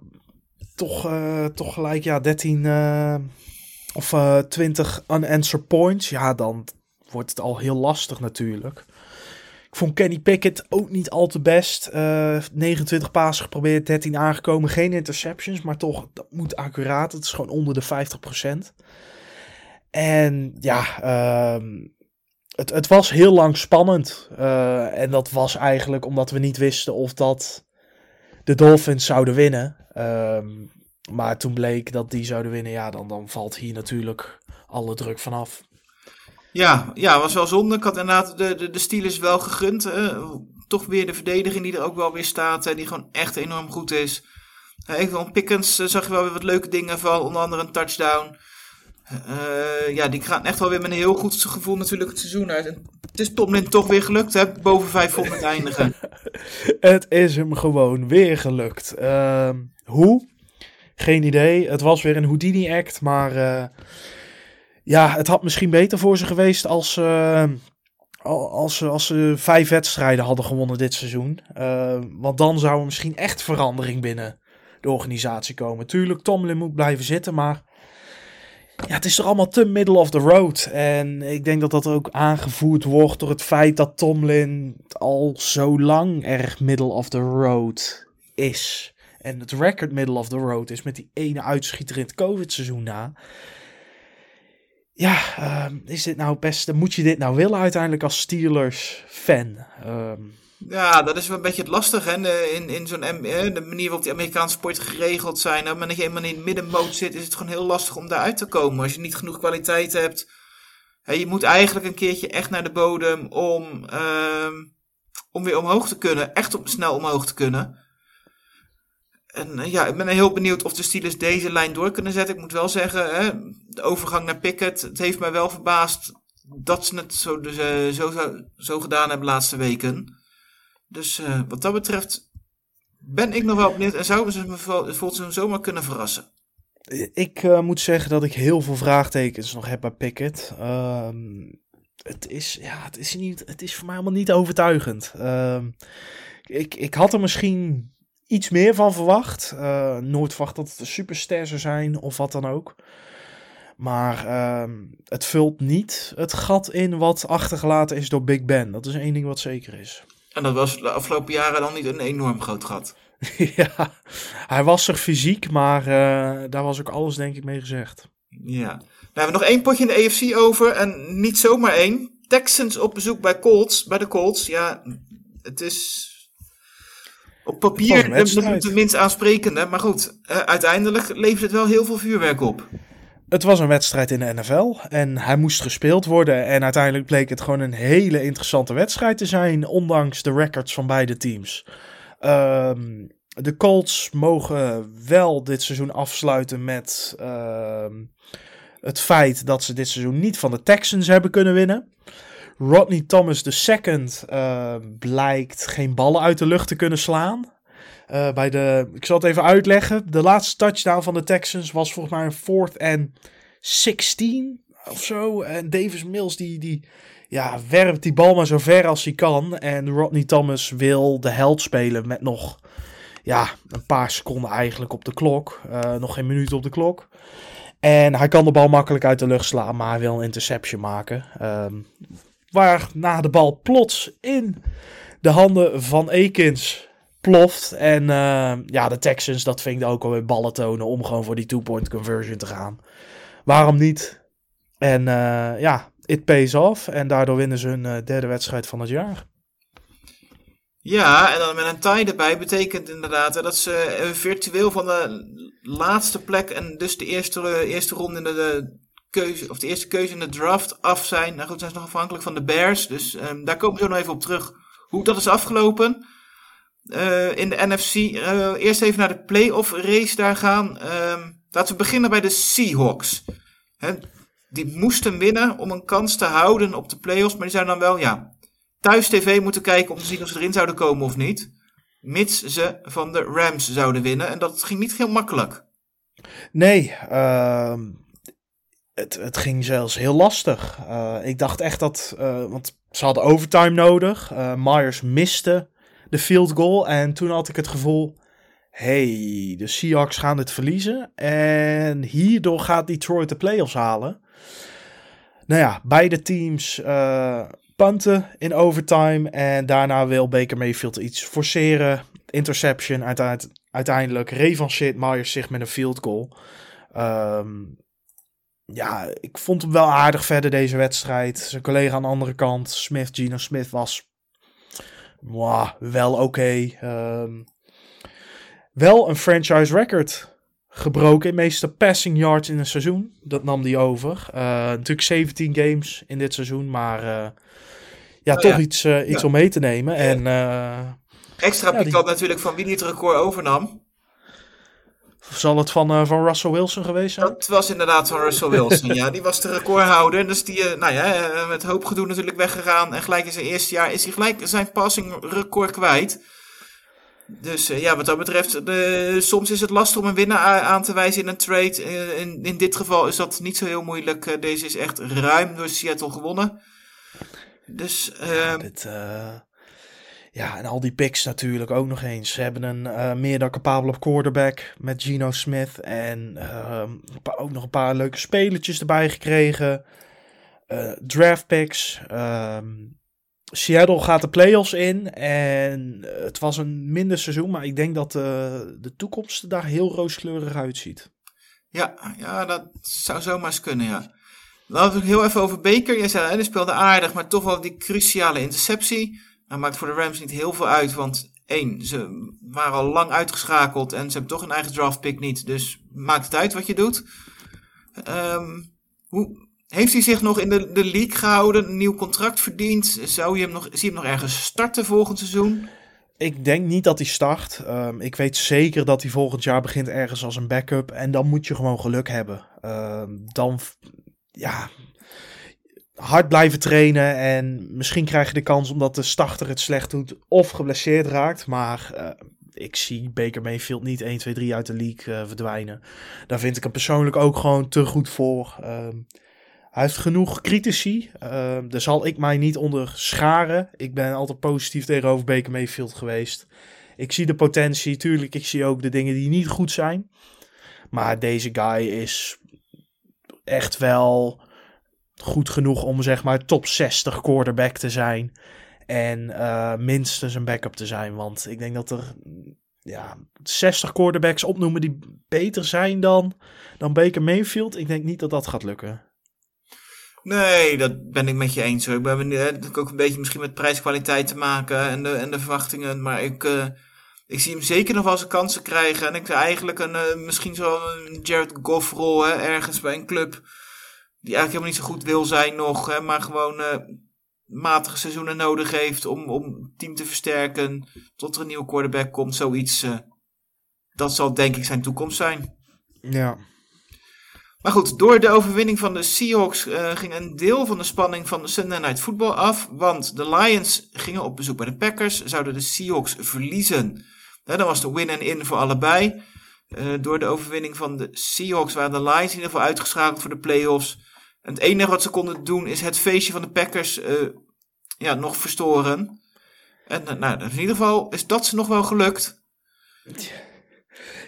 B: toch, uh, toch gelijk ja, 13 uh, of uh, 20 unanswered points. Ja, dan wordt het al heel lastig natuurlijk. Ik vond Kenny Pickett ook niet al te best. 29 passen geprobeerd, 13 aangekomen. Geen interceptions, maar toch, dat moet accuraat. Het is gewoon onder de 50%. En ja, ehm, het, het was heel lang spannend. en dat was eigenlijk omdat we niet wisten of dat de Dolphins zouden winnen. Um, maar toen bleek dat die zouden winnen, ja, dan, dan valt hier natuurlijk alle druk vanaf.
A: Ja, ja, was wel zonde. Ik had inderdaad de, de, de Steelers wel gegund. Uh, toch weer de verdediging die er ook wel weer staat. Uh, die gewoon echt enorm goed is. Even van Pickens zag je wel weer wat leuke dingen van. Onder andere een touchdown. Ja, die gaan echt wel weer met een heel goed gevoel natuurlijk het seizoen uit. En het is Tomlin toch weer gelukt, hè? Boven 500 (laughs) eindigen.
B: het is hem gewoon weer gelukt. Ehm, hoe? Geen idee. Het was weer een Houdini-act, maar uh, ja, het had misschien beter voor ze geweest als, uh, als, als ze vijf wedstrijden hadden gewonnen dit seizoen. Want dan zou er misschien echt verandering binnen de organisatie komen. Tuurlijk, Tomlin moet blijven zitten, maar ja, het is toch allemaal te middle of the road. En ik denk dat dat ook aangevoerd wordt door het feit dat Tomlin al zo lang erg middle of the road is. En het record middle of the road is met die ene uitschieter in het COVID-seizoen na. Ja, uh, is dit nou best. Moet je dit nou willen uiteindelijk als Steelers-fan? Um,
A: ja, dat is wel een beetje het lastige. Hè? In, in zo'n de manier waarop die Amerikaanse sport geregeld zijn. Op dat je eenmaal in middenmoot zit, is het gewoon heel lastig om daaruit te komen. Als je niet genoeg kwaliteit hebt. Hè, je moet eigenlijk een keertje echt naar de bodem om, uh, om weer omhoog te kunnen. Echt op, snel omhoog te kunnen. En uh, ja, ik ben heel benieuwd of de Steelers deze lijn door kunnen zetten. Ik moet wel zeggen, hè, de overgang naar Pickett, het heeft mij wel verbaasd dat ze het zo, dus, zo, zo, zo, gedaan hebben de laatste weken. Dus uh, wat dat betreft ben ik nog wel benieuwd en zouden ze me volgens hem zomaar kunnen verrassen.
B: Ik moet zeggen dat ik heel veel vraagtekens nog heb bij Pickett. Ehm, het, is, ja, het, is niet, het is voor mij helemaal niet overtuigend. Ehm, ik, ik had er misschien iets meer van verwacht. Uh, nooit verwacht dat het een superster zou zijn of wat dan ook. Maar uh, het vult niet het gat in wat achtergelaten is door Big Ben. Dat is één ding wat zeker is.
A: En dat was de afgelopen jaren dan niet een enorm groot gat. (laughs)
B: ja, hij was er fysiek, maar uh, daar was ook alles denk ik mee gezegd.
A: Ja. Nou hebben we nog één potje in de AFC over en niet zomaar één. Texans op bezoek bij Colts, bij de Colts. Ja, het is op papier de minst aansprekende, maar goed, uh, uiteindelijk levert het wel heel veel vuurwerk op.
B: het was een wedstrijd in de NFL en hij moest gespeeld worden. En uiteindelijk bleek het gewoon een hele interessante wedstrijd te zijn, ondanks de records van beide teams. Ehm, de Colts mogen wel dit seizoen afsluiten met ehm, het feit dat ze dit seizoen niet van de Texans hebben kunnen winnen. Rodney Thomas II uh, blijkt geen ballen uit de lucht te kunnen slaan. Uh, bij de, ik zal het even uitleggen. De laatste touchdown van de Texans was volgens mij een fourth en 16 of zo. En Davis Mills die, die ja, werpt die bal maar zo ver als hij kan. En Rodney Thomas wil de held spelen met nog ja, een paar seconden eigenlijk op de klok. Uh, nog geen minuut op de klok. En hij kan de bal makkelijk uit de lucht slaan, maar hij wil een interception maken. Um, waarna de bal plots in de handen van Ekins ploft. En uh, ja, de Texans, dat vind ook alweer ballen tonen om gewoon voor die two-point conversion te gaan. Waarom niet? En uh, ja, it pays off. En daardoor winnen ze hun uh, derde wedstrijd van het jaar.
A: Ja, en dan met een tie erbij betekent inderdaad dat ze virtueel van de laatste plek en dus de eerste, eerste ronde in de, keuze, of de eerste keuze in de draft af zijn. Nou goed, zijn ze nog afhankelijk van de Bears. Dus um, daar komen we zo nog even op terug hoe dat is afgelopen. Uh, in de NFC. Uh, eerst even naar de playoff race daar gaan. Um, laten we beginnen bij de Seahawks. He, die moesten winnen om een kans te houden op de playoffs. Maar die zijn dan wel, ja, thuis tv moeten kijken om te zien of ze erin zouden komen of niet. Mits ze van de Rams zouden winnen. En dat ging niet heel makkelijk.
B: Nee, uh, het, het ging zelfs heel lastig. Uh, ik dacht echt dat, want ze hadden overtime nodig. Uh, Myers miste de field goal. En toen had ik het gevoel, hey, de Seahawks gaan dit verliezen. En hierdoor gaat Detroit de playoffs halen. Nou ja, beide teams punten in overtime. En daarna wil Baker Mayfield iets forceren. Interception. Uiteindelijk, uiteindelijk revancheert Myers zich met een field goal. Um, ja, ik vond hem wel aardig verder deze wedstrijd. Zijn collega aan de andere kant, Smith, Gino Smith, was wow, wel oké. Okay. Um, wel een franchise record gebroken in meeste passing yards in een seizoen. Dat nam hij over. Uh, natuurlijk 17 games in dit seizoen, maar uh, ja, oh, toch ja. iets, uh, iets ja. om mee te nemen. En,
A: Extra ja, die... natuurlijk van wie die het record overnam.
B: Zal het van, uh, van Russell Wilson geweest zijn?
A: Dat was inderdaad van Russell Wilson, ja. Die was de recordhouder. Dus die, uh, nou ja, uh, met hoop gedoe natuurlijk weggegaan. En gelijk in zijn eerste jaar is hij gelijk zijn passing record kwijt. Dus ja, wat dat betreft, de, soms is het lastig om een winnaar aan te wijzen in een trade. In, in dit geval is dat niet zo heel moeilijk. Deze is echt ruim door Seattle gewonnen. Dus...
B: Ja, dit, ja, en al die picks natuurlijk ook nog eens. Ze hebben een uh, meer dan capabele quarterback met Geno Smith. En uh, ook nog een paar leuke spelertjes erbij gekregen. Uh, draft picks. Seattle gaat de playoffs in. En het was een minder seizoen. Maar ik denk dat de toekomst daar heel rooskleurig uitziet.
A: Ja, ja, dat zou zomaar eens kunnen, ja. Laten we heel even over Baker. Jij zei, hij speelde aardig, maar toch wel die cruciale interceptie. Dat maakt voor de Rams niet heel veel uit, want één, ze waren al lang uitgeschakeld en ze hebben toch een eigen draft pick niet. Dus maakt het uit wat je doet. Um, hoe, heeft hij zich nog in de, de league gehouden, een nieuw contract verdiend? Zou je hem nog, zie je hem nog ergens starten volgend seizoen?
B: Ik denk niet dat hij start. Um, ik weet zeker dat hij volgend jaar begint ergens als een backup. En dan moet je gewoon geluk hebben. Um, dan, ja, hard blijven trainen. En misschien krijg je de kans omdat de starter het slecht doet of geblesseerd raakt. Maar uh, ik zie Baker Mayfield niet 1, 2, 3 uit de league uh, verdwijnen. Daar vind ik hem persoonlijk ook gewoon te goed voor. Uh, hij heeft genoeg critici. Ehm, daar zal ik mij niet onder scharen. Ik ben altijd positief tegenover Baker Mayfield geweest. Ik zie de potentie. Tuurlijk, ik zie ook de dingen die niet goed zijn. Maar deze guy is echt wel goed genoeg om zeg maar top 60 quarterback te zijn. En uh, minstens een backup te zijn. Want ik denk dat er ja, 60 quarterbacks opnoemen die beter zijn dan, dan Baker Mayfield. Ik denk niet dat dat gaat lukken.
A: Nee, dat ben ik met je eens. Hoor. Ik ben dat ook een beetje misschien met prijskwaliteit te maken en de, en de verwachtingen. Maar ik, uh, ik zie hem zeker nog wel zijn kansen krijgen. En ik eigenlijk een, eh, misschien zo een Jared Goff rol hè, ergens bij een club. Die eigenlijk helemaal niet zo goed wil zijn nog. Hè, maar gewoon eh, matige seizoenen nodig heeft om, om het team te versterken. Tot er een nieuwe quarterback komt. Zoiets. eh, dat zal denk ik zijn toekomst zijn.
B: Ja.
A: Maar goed, door de overwinning van de Seahawks eh, ging een deel van de spanning van de Sunday Night Football af. Want de Lions gingen op bezoek bij de Packers. Zouden de Seahawks verliezen. Hè, dan was de win en in voor allebei. Door de overwinning van de Seahawks waren de Lions in ieder geval uitgeschakeld voor de playoffs. En het enige wat ze konden doen is het feestje van de Packers eh, ja, nog verstoren. En eh, nou, in ieder geval is dat ze nog wel gelukt.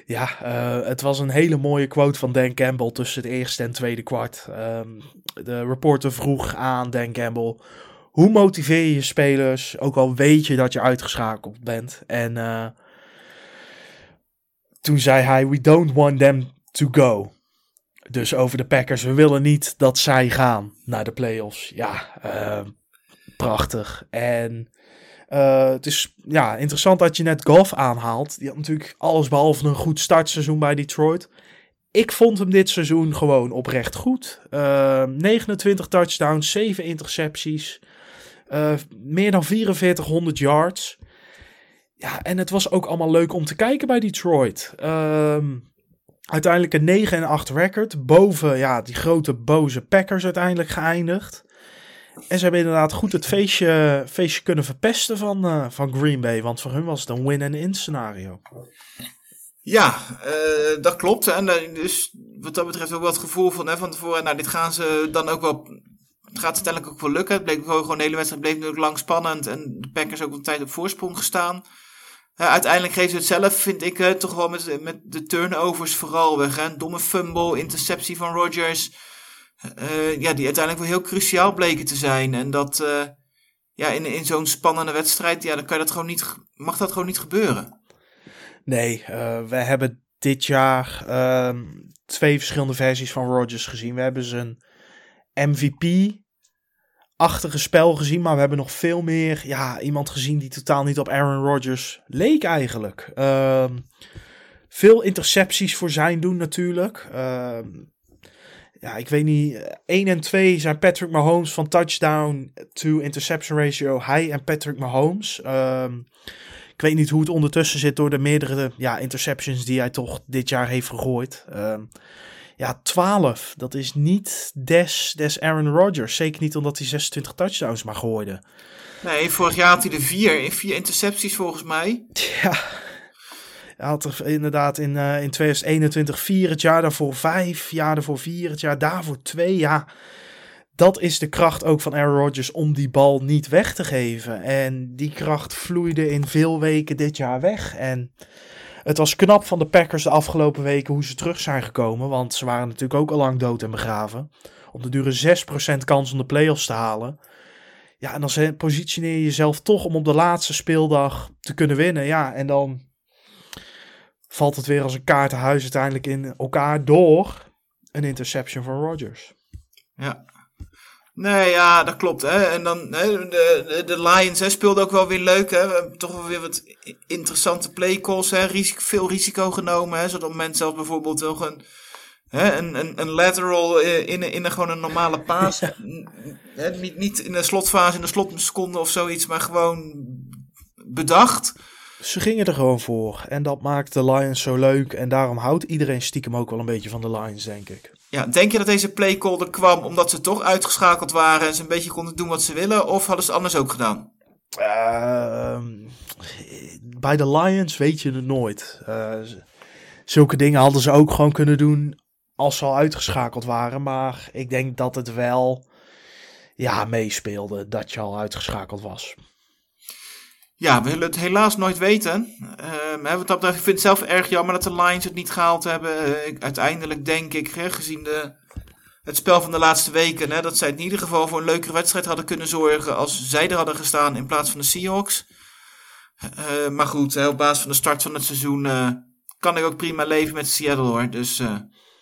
B: Ja, eh, het was een hele mooie quote van Dan Campbell tussen het eerste en tweede kwart. Ehm, de reporter vroeg aan Dan Campbell: hoe motiveer je je spelers, ook al weet je dat je uitgeschakeld bent? En toen zei hij: We don't want them to go. Dus over de Packers, we willen niet dat zij gaan naar de playoffs. Ja, eh, prachtig. En eh, het is ja, interessant dat je net Golf aanhaalt. Die had natuurlijk alles behalve een goed startseizoen bij Detroit. Ik vond hem dit seizoen gewoon oprecht goed. Eh, 29 touchdowns, 7 intercepties. eh, meer dan 4400 yards. Ja, en het was ook allemaal leuk om te kijken bij Detroit. Ehm, uiteindelijk een 9 en 8 record. Boven ja, die grote boze Packers uiteindelijk geëindigd. En ze hebben inderdaad goed het feestje, feestje kunnen verpesten van, eh, van Green Bay. Want voor hun was het een win-and-in scenario.
A: Ja, eh, dat klopt. En dus wat dat betreft ook wel het gevoel van, hè, van tevoren, nou dit gaan ze dan ook wel, het gaat uiteindelijk ook wel lukken. Het bleek gewoon, gewoon hele wedstrijd bleef natuurlijk lang spannend en de Packers ook een tijd op voorsprong gestaan. Eh, uiteindelijk ze het zelf, vind ik, eh, toch wel met, met de turnovers vooral weg. Hè. Een domme fumble, interceptie van Rodgers, eh, ja, die uiteindelijk wel heel cruciaal bleken te zijn. En dat, ja, in, in zo'n spannende wedstrijd, ja, dan kan dat gewoon niet, mag dat gewoon niet gebeuren.
B: Nee, we hebben dit jaar ehm, twee verschillende versies van Rodgers gezien. We hebben zijn MVP-achtige spel gezien, maar we hebben nog veel meer ja, iemand gezien die totaal niet op Aaron Rodgers leek eigenlijk. Ehm, veel intercepties voor zijn doen natuurlijk. Ehm, ja, ik weet niet. 1 en 2 zijn Patrick Mahomes van touchdown to interception ratio. Hij en Patrick Mahomes. Ehm, ik weet niet hoe het ondertussen zit door de meerdere ja, interceptions die hij toch dit jaar heeft gegooid. Ja, 12. Dat is niet des, des Aaron Rodgers. Zeker niet omdat hij 26 touchdowns maar gooide.
A: Nee, vorig jaar had hij er vier, in vier intercepties volgens mij.
B: Ja. Hij had er inderdaad in, eh, in 2021 vier, het jaar daarvoor vijf, jaar daarvoor vier, het jaar daarvoor twee. Ja, dat is de kracht ook van Aaron Rodgers om die bal niet weg te geven. En die kracht vloeide in veel weken dit jaar weg. En het was knap van de Packers de afgelopen weken hoe ze terug zijn gekomen. Want ze waren natuurlijk ook al lang dood en begraven. Op de dure 6% kans om de playoffs te halen. Ja, en dan positioneer je jezelf toch om op de laatste speeldag te kunnen winnen. Ja, en dan valt het weer als een kaartenhuis uiteindelijk in elkaar door een interception van Rodgers.
A: Ja. Nee, ja, dat klopt. Hè. En dan hè, de, de, Lions hè, speelden ook wel weer leuk. Hè. Toch wel weer wat interessante playcalls. Hè. Risico, veel risico genomen. Hè. Zodat op het moment zelfs bijvoorbeeld nog een, hè, een, een, een lateral eh, in, in een, gewoon een normale paas. Hè, niet, niet in de slotfase, in de slotseconde of zoiets, maar gewoon bedacht.
B: Ze gingen er gewoon voor. En dat maakt de Lions zo leuk. En daarom houdt iedereen stiekem ook wel een beetje van de Lions, denk ik.
A: Ja, denk je dat deze playcall er kwam omdat ze toch uitgeschakeld waren en ze een beetje konden doen wat ze willen? Of hadden ze anders ook gedaan?
B: Ehm, bij de Lions weet je het nooit. Eh, zulke dingen hadden ze ook gewoon kunnen doen als ze al uitgeschakeld waren. Maar ik denk dat het wel ja, meespeelde dat je al uitgeschakeld was.
A: Ja, we zullen het helaas nooit weten. Wat dat betreft, ik vind het zelf erg jammer dat de Lions het niet gehaald hebben. Eh, ik- uiteindelijk denk ik, hè, gezien de, het spel van de laatste weken, hè, dat zij in ieder geval voor een leukere wedstrijd hadden kunnen zorgen als zij er hadden gestaan in plaats van de Seahawks. Eh, maar goed, hè, op basis van de start van het seizoen eh, kan ik ook prima leven met Seattle hoor. Dus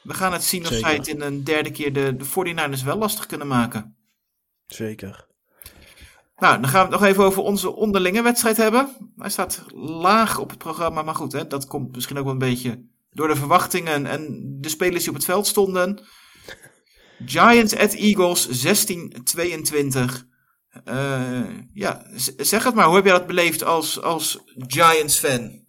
A: we gaan het zien of
B: Zeker.
A: zij het in een derde keer de, de 49ers wel lastig kunnen maken.
B: Zeker.
A: Nou, dan gaan we het nog even over onze onderlinge wedstrijd hebben. Hij staat laag op het programma, maar goed, hè, dat komt misschien ook wel een beetje door de verwachtingen en de spelers die op het veld stonden. Giants at Eagles 16-22. Eh, ja, zeg het maar, hoe heb jij dat beleefd als, als Giants-fan?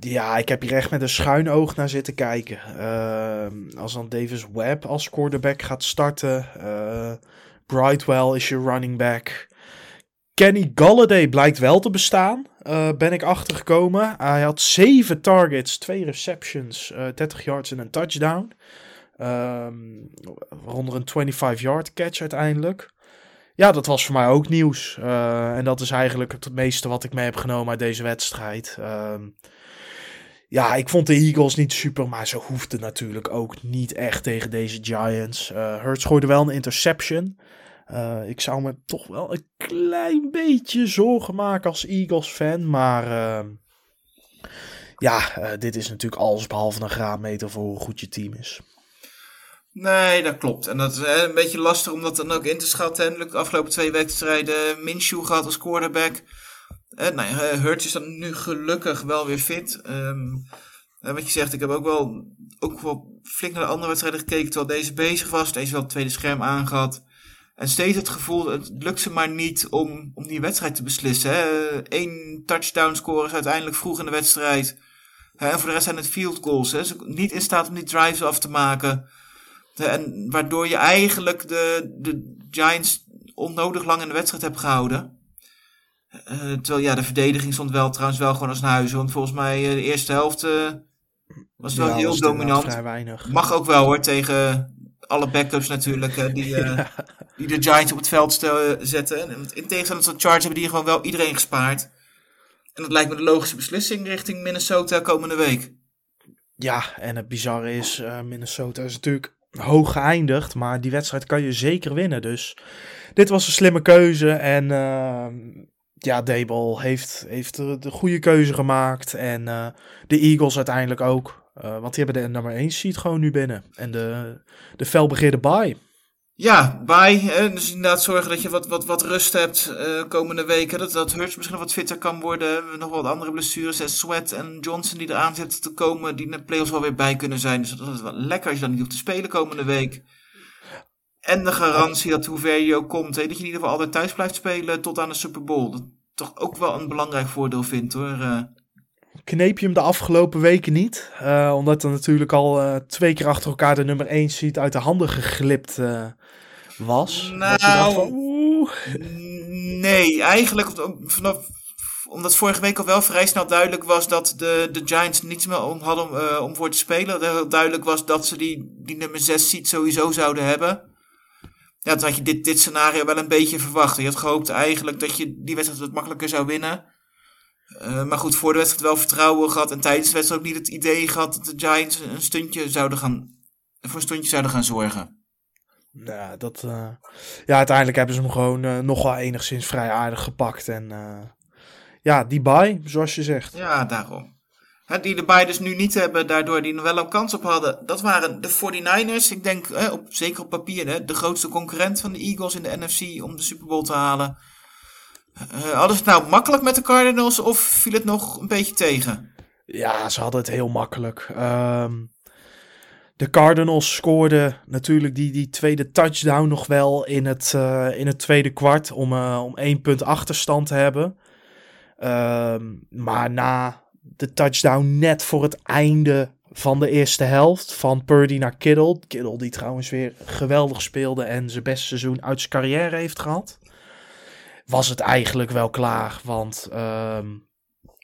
B: Ja, ik heb hier echt met een schuin oog naar zitten kijken. Ehm, als dan Davis Webb als quarterback gaat starten. eh, Brightwell is je running back. Kenny Galladay blijkt wel te bestaan. eh, ben ik achtergekomen. Hij had 7 targets, 2 receptions, eh 30 yards en een touchdown. Waaronder een 25-yard catch uiteindelijk. Ja, dat was voor mij ook nieuws. Eh, en dat is eigenlijk het meeste wat ik mee heb genomen uit deze wedstrijd. Ehm, ja, ik vond de Eagles niet super, maar ze hoefden natuurlijk ook niet echt tegen deze Giants. Eh Hurts gooide wel een interception. Eh, ik zou me toch wel een klein beetje zorgen maken als Eagles-fan, maar ehm, ja, eh, dit is natuurlijk alles behalve een graadmeter voor hoe goed je team is.
A: Nee, dat klopt. En dat is eh, een beetje lastig om dat dan ook in te schatten. En de afgelopen twee wedstrijden Minshew gehad als quarterback. Eh, nou is dan nu gelukkig wel weer fit. Ehm, eh, wat je zegt, ik heb ook wel, ook wel flink naar de andere wedstrijden gekeken terwijl deze bezig was. Deze wel het tweede scherm aangehad. En steeds het gevoel, het lukt ze maar niet om, om die wedstrijd te beslissen. Hè. Eén touchdown scoren is uiteindelijk vroeg in de wedstrijd. En voor de rest zijn het field goals. Hè. Ze zijn niet in staat om die drives af te maken. En waardoor je eigenlijk de, de Giants onnodig lang in de wedstrijd hebt gehouden. Eh, terwijl ja, de verdediging stond wel trouwens wel gewoon als een huis. Want volgens mij eh, de eerste helft eh, was wel
B: Ja,
A: heel dominant.
B: Weinig.
A: Mag ook wel hoor, tegen alle backups natuurlijk. eh, die, eh, die de Giants op het veld stel- zetten. En in tegenstelling tot de Chargers hebben die gewoon wel iedereen gespaard. En dat lijkt me de logische beslissing richting Minnesota komende week.
B: Ja, en het bizarre is, eh, Minnesota is natuurlijk hoog geëindigd, maar die wedstrijd kan je zeker winnen. Dus dit was een slimme keuze en ehm, ja, Dable heeft, heeft de, de goede keuze gemaakt en eh, de Eagles uiteindelijk ook. Eh, want die hebben de nummer 1 seed gewoon nu binnen. En de, de felbegeerde bye.
A: Ja, bye. Dus inderdaad zorgen dat je wat, wat, wat rust hebt eh, komende weken. Dat, dat Hurts misschien wat fitter kan worden. Nog wat andere blessures. En Sweat en Johnson die eraan zitten te komen. Die in de playoffs wel weer bij kunnen zijn. Dus dat is wel lekker als je dan niet hoeft te spelen komende week. En de garantie dat hoe ver je ook komt. Hè? Dat je in ieder geval altijd thuis blijft spelen tot aan de Super Bowl. Dat toch ook wel een belangrijk voordeel vindt hoor. Eh,
B: Kneep je hem de afgelopen weken niet. eh, omdat er natuurlijk al eh, twee keer achter elkaar de nummer 1 seed uit de handen geglipt eh, was. Dat dacht
A: Nou,
B: van, oeh.
A: Nee, eigenlijk vanaf, omdat vorige week al wel vrij snel duidelijk was dat de, de Giants niets meer om hadden om, voor te spelen. Dat duidelijk was dat ze die, die nummer 6 seed sowieso zouden hebben. Ja, toen had je dit, dit scenario wel een beetje verwacht. Je had gehoopt eigenlijk dat je die wedstrijd wat makkelijker zou winnen. Eh, maar goed, voor de wedstrijd wel vertrouwen gehad. En tijdens de wedstrijd ook niet het idee gehad dat de Giants een stuntje zouden gaan, voor een stuntje zouden gaan zorgen.
B: Ja, dat, eh, ja, uiteindelijk hebben ze hem gewoon eh, nog wel enigszins vrij aardig gepakt. En ja, die bye, zoals je zegt.
A: Ja, daarom. Hè, die erbij dus nu niet hebben, daardoor die nog wel een kans op hadden. Dat waren de 49ers. Ik denk, op, zeker op papier, hè, de grootste concurrent van de Eagles in de NFC om de Super Bowl te halen. Eh, hadden ze het nou makkelijk met de Cardinals of viel het nog een beetje tegen?
B: Ja, ze hadden het heel makkelijk. Ehm, de Cardinals scoorden natuurlijk die, die tweede touchdown nog wel in het, eh, in het tweede kwart om, eh, om één punt achterstand te hebben. Ehm, maar na de touchdown net voor het einde van de eerste helft van Purdy naar Kittle. Kittle die trouwens weer geweldig speelde en zijn beste seizoen uit zijn carrière heeft gehad. Was het eigenlijk wel klaar, want... ehm,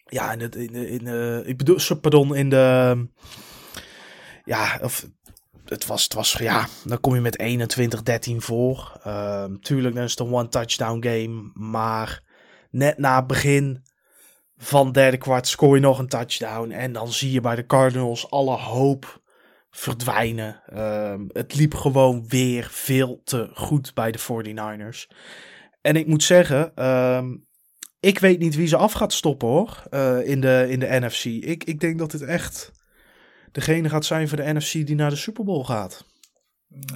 B: ja, in, de- in, de- ik bedoel, pardon, in de, ja, of, het was, het was, ja, dan kom je met 21-13 voor. Ehm, tuurlijk, dan is het een one-touchdown game, maar net na het begin van derde kwart scoor je nog een touchdown en dan zie je bij de Cardinals alle hoop verdwijnen. Ehm, het liep gewoon weer veel te goed bij de 49ers. En ik moet zeggen, ehm, ik weet niet wie ze af gaat stoppen hoor. eh, in, de, in de NFC. Ik, ik denk dat dit echt degene gaat zijn voor de NFC die naar de Super Bowl gaat.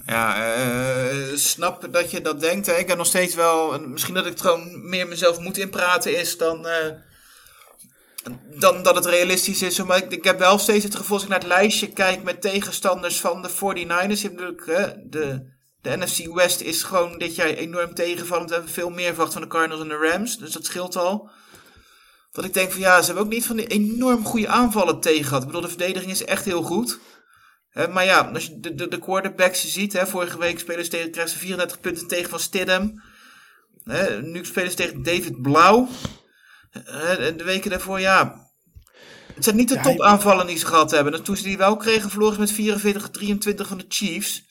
A: Ja, uh, snap dat je dat denkt. Hè. Ik heb nog steeds wel, misschien dat ik het gewoon meer mezelf moet inpraten is dan, uh, dan dat het realistisch is. Maar ik, ik, heb wel steeds het gevoel als ik naar het lijstje kijk met tegenstanders van de 49ers. Je natuurlijk, hè, de, de NFC West is gewoon dit jaar enorm tegenvallend. We hebben veel meer verwacht van de Cardinals en de Rams, dus dat scheelt al. Dat ik denk van ja, ze hebben ook niet van die enorm goede aanvallen tegen gehad. Ik bedoel, de verdediging is echt heel goed maar ja, als je de, de, de quarterbacks ziet, hè, vorige week spelen ze tegen, krijgen ze 34 punten tegen van Stidham. Nu spelen ze tegen David Blauw. de weken daarvoor, ja. Het zijn niet de top aanvallen die ze gehad hebben. En toen ze die wel kregen, verloren ze met 44-23 van de Chiefs.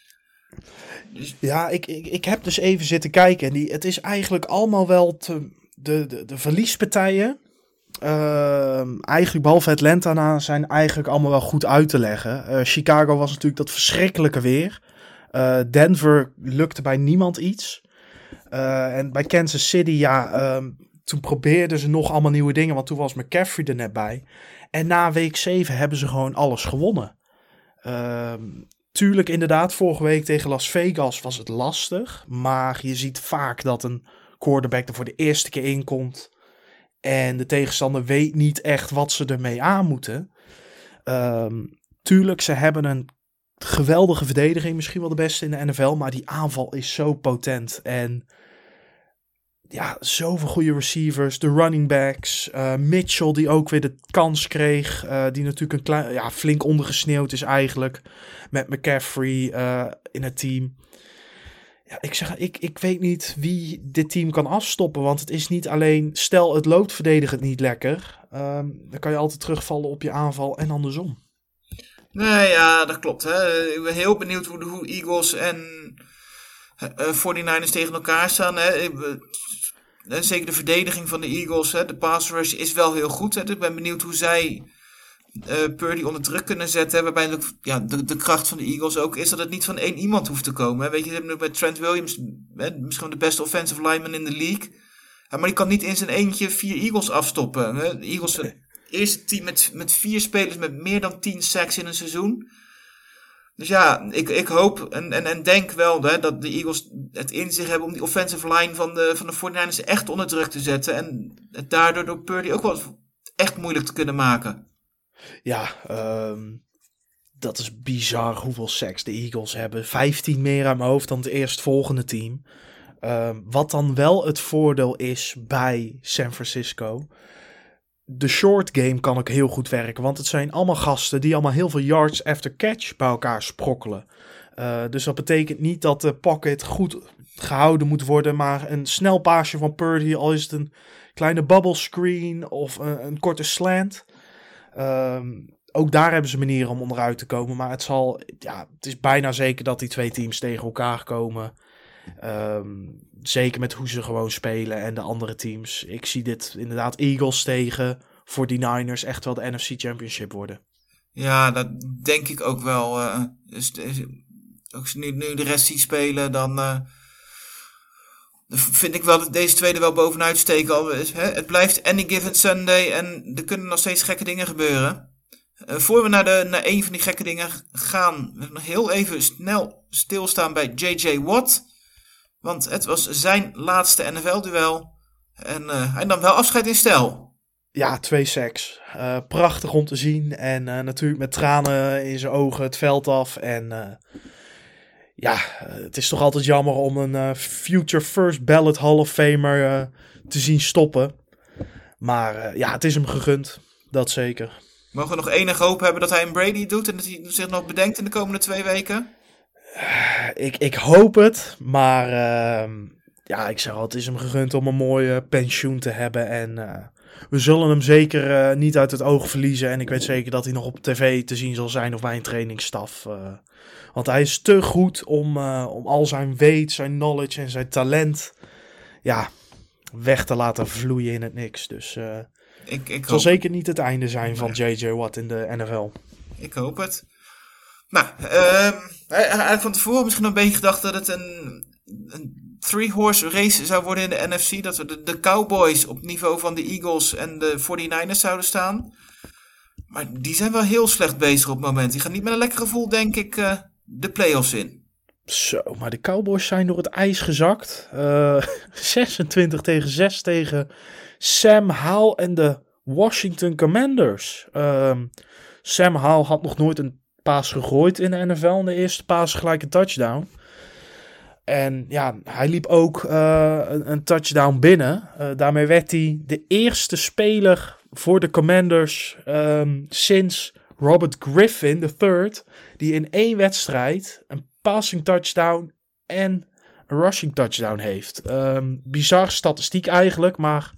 B: Ja, ik, ik, ik heb dus even zitten kijken. En die, het is eigenlijk allemaal wel te, de, de, de verliespartijen Uh, eigenlijk behalve Atlanta na zijn eigenlijk allemaal wel goed uit te leggen. Uh, Chicago was natuurlijk dat verschrikkelijke weer. Uh, Denver lukte bij niemand iets. Eh, en bij Kansas City, ja, ehm, toen probeerden ze nog allemaal nieuwe dingen. Want toen was McCaffrey er net bij. En na week 7 hebben ze gewoon alles gewonnen. Ehm, tuurlijk, inderdaad, vorige week tegen Las Vegas was het lastig. Maar je ziet vaak dat een quarterback er voor de eerste keer in komt. En de tegenstander weet niet echt wat ze ermee aan moeten. Um, tuurlijk, ze hebben een geweldige verdediging. Misschien wel de beste in de NFL. Maar die aanval is zo potent. En ja, zoveel goede receivers. De running backs. Uh, Mitchell die ook weer de kans kreeg. Uh, die natuurlijk een klein, ja, flink ondergesneeuwd is eigenlijk. Met McCaffrey uh, in het team. Ja, ik zeg, ik, ik weet niet wie dit team kan afstoppen. Want het is niet alleen, stel het loopt verdedigend niet lekker. Um, dan kan je altijd terugvallen op je aanval en andersom.
A: Nee, ja, dat klopt. Hè. Ik ben heel benieuwd hoe hoe Eagles en uh, 49ers tegen elkaar staan. Hè. Zeker de verdediging van de Eagles, hè. de pass rush is wel heel goed. Hè. Ik ben benieuwd hoe zij uh, Purdy onder druk kunnen zetten. Waarbij ja, de, de kracht van de Eagles ook is dat het niet van één iemand hoeft te komen. Hè. Weet je, ze hebben nu bij Trent Williams hè, misschien de beste offensive lineman in de league. Ja, maar die kan niet in zijn eentje vier Eagles afstoppen. Hè. De Eagles het eerste team met, met vier spelers met meer dan tien sacks in een seizoen. Dus ja, ik, ik hoop en, en, en denk wel hè, dat de Eagles het in zich hebben om die offensive line van de, van de 49ers echt onder druk te zetten. En het daardoor door Purdy ook wel echt moeilijk te kunnen maken.
B: Ja, um, dat is bizar hoeveel seks de Eagles hebben. 15 meer aan mijn hoofd dan het eerstvolgende team. Um, wat dan wel het voordeel is bij San Francisco. De short game kan ook heel goed werken. Want het zijn allemaal gasten die allemaal heel veel yards after catch bij elkaar sprokkelen. Uh, dus dat betekent niet dat de pocket goed gehouden moet worden. Maar een snel paasje van Purdy, al is het een kleine bubble screen of een, korte slant. Um, ook daar hebben ze manieren om onderuit te komen. Maar het, zal, ja, het is bijna zeker dat die twee teams tegen elkaar komen. Um, zeker met hoe ze gewoon spelen en de andere teams. Ik zie dit inderdaad Eagles tegen voor die Niners echt wel de NFC Championship worden.
A: Ja, dat denk ik ook wel. Als nu, nu de rest ziet spelen, dan uh, vind ik wel dat deze tweede wel bovenuit steken. Hè? Het blijft any given Sunday en er kunnen nog steeds gekke dingen gebeuren. Uh, voor we naar, de, naar een van die gekke dingen gaan, nog heel even snel stilstaan bij J.J. Watt. Want het was zijn laatste NFL-duel. En uh, hij nam wel afscheid in stijl.
B: Ja, twee seks. Uh, prachtig om te zien. En natuurlijk met tranen in zijn ogen het veld af. En ja, het is toch altijd jammer om een future first ballot Hall of Famer te zien stoppen. Maar ja, het is hem gegund. Dat zeker.
A: Mogen we nog enige hoop hebben dat hij een Brady doet en dat hij zich nog bedenkt in de komende twee weken?
B: Ik, ik hoop het, maar uh, ja, ik zeg al, het is hem gegund om een mooie pensioen te hebben. En uh, we zullen hem zeker uh, niet uit het oog verliezen. En ik weet zeker dat hij nog op tv te zien zal zijn of bij een trainingsstaf. Uh, want hij is te goed om, om al zijn weet, zijn knowledge en zijn talent ja, weg te laten vloeien in het niks. Dus
A: ik, ik
B: het zal zeker niet het einde zijn van J.J. Watt in de NFL.
A: Ik hoop het. Nou, uh, van tevoren misschien een beetje gedacht dat het een, een three-horse race zou worden in de NFC. Dat we de, Cowboys op niveau van de Eagles en de 49ers zouden staan. Maar die zijn wel heel slecht bezig op het moment. Die gaan niet met een lekker gevoel, denk ik, uh, de playoffs in.
B: Zo, maar de Cowboys zijn door het ijs gezakt. (laughs) Uh, 26 tegen 6 tegen Sam Howell en de Washington Commanders. Um, Sam Howell had nog nooit een paas gegooid in de NFL. In de eerste paas gelijk een touchdown. En ja, hij liep ook uh, een, een, touchdown binnen. Uh, daarmee werd hij de eerste speler voor de Commanders um, sinds Robert Griffin III, die in één wedstrijd een passing touchdown en een rushing touchdown heeft. Um, bizar statistiek eigenlijk, maar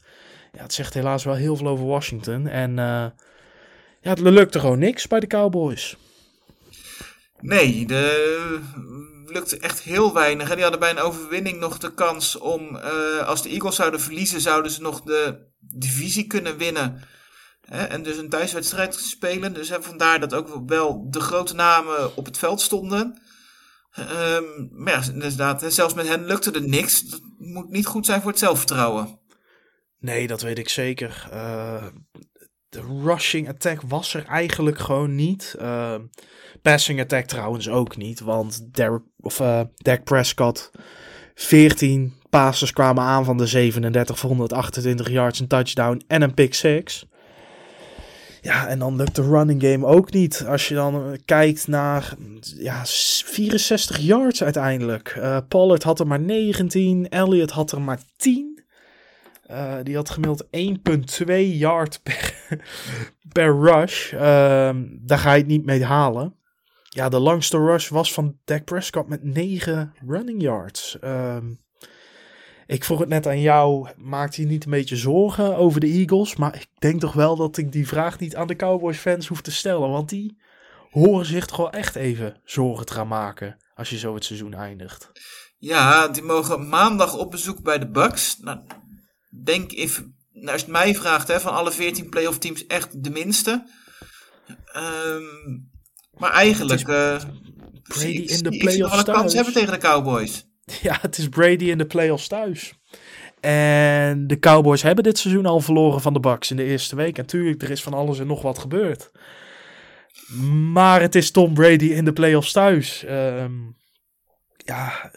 B: ja, het zegt helaas wel heel veel over Washington. En uh, ja, het lukte gewoon niks bij de Cowboys.
A: Nee, de lukte echt heel weinig. Die hadden bij een overwinning nog de kans om, uh, als de Eagles zouden verliezen, zouden ze nog de divisie kunnen winnen. Hè? En dus een thuiswedstrijd spelen. Dus hè, vandaar dat ook wel de grote namen op het veld stonden. Um, maar ja, inderdaad, zelfs met hen lukte er niks. Dat moet niet goed zijn voor het zelfvertrouwen.
B: Nee, dat weet ik zeker. Uh, de rushing attack was er eigenlijk gewoon niet. Uh, passing attack trouwens ook niet. Want Derek, of, uh, Dak Prescott, 14 passes kwamen aan van de 37 voor 128 yards, een touchdown en een pick six. Ja, en dan lukt de running game ook niet. Als je dan kijkt naar ja, 64 yards uiteindelijk. Uh, Pollard had er maar 19, Elliott had er maar 10. Uh, die had gemiddeld 1,2 yard per, (laughs) per rush. Uh, daar ga je het niet mee halen. Ja, de langste rush was van Dak Prescott met 9 running yards. Uh, ik vroeg het net aan jou, maakt hij niet een beetje zorgen over de Eagles? Maar ik denk toch wel dat ik die vraag niet aan de Cowboys fans hoef te stellen. Want die horen zich toch wel echt even zorgen te gaan maken als je zo het seizoen eindigt.
A: Ja, die mogen maandag op bezoek bij de Bucks. Nou, denk even, nou, als het mij vraagt, hè, van alle 14 playoff teams echt de minste. Um, maar eigenlijk. Uh,
B: Brady in de playoffs
A: een kans hebben tegen de Cowboys.
B: Ja, het is Brady in de playoffs thuis. En de Cowboys hebben dit seizoen al verloren van de Bucks in de eerste week. En natuurlijk, er is van alles en nog wat gebeurd. Maar het is Tom Brady in de playoffs thuis. Um, ja,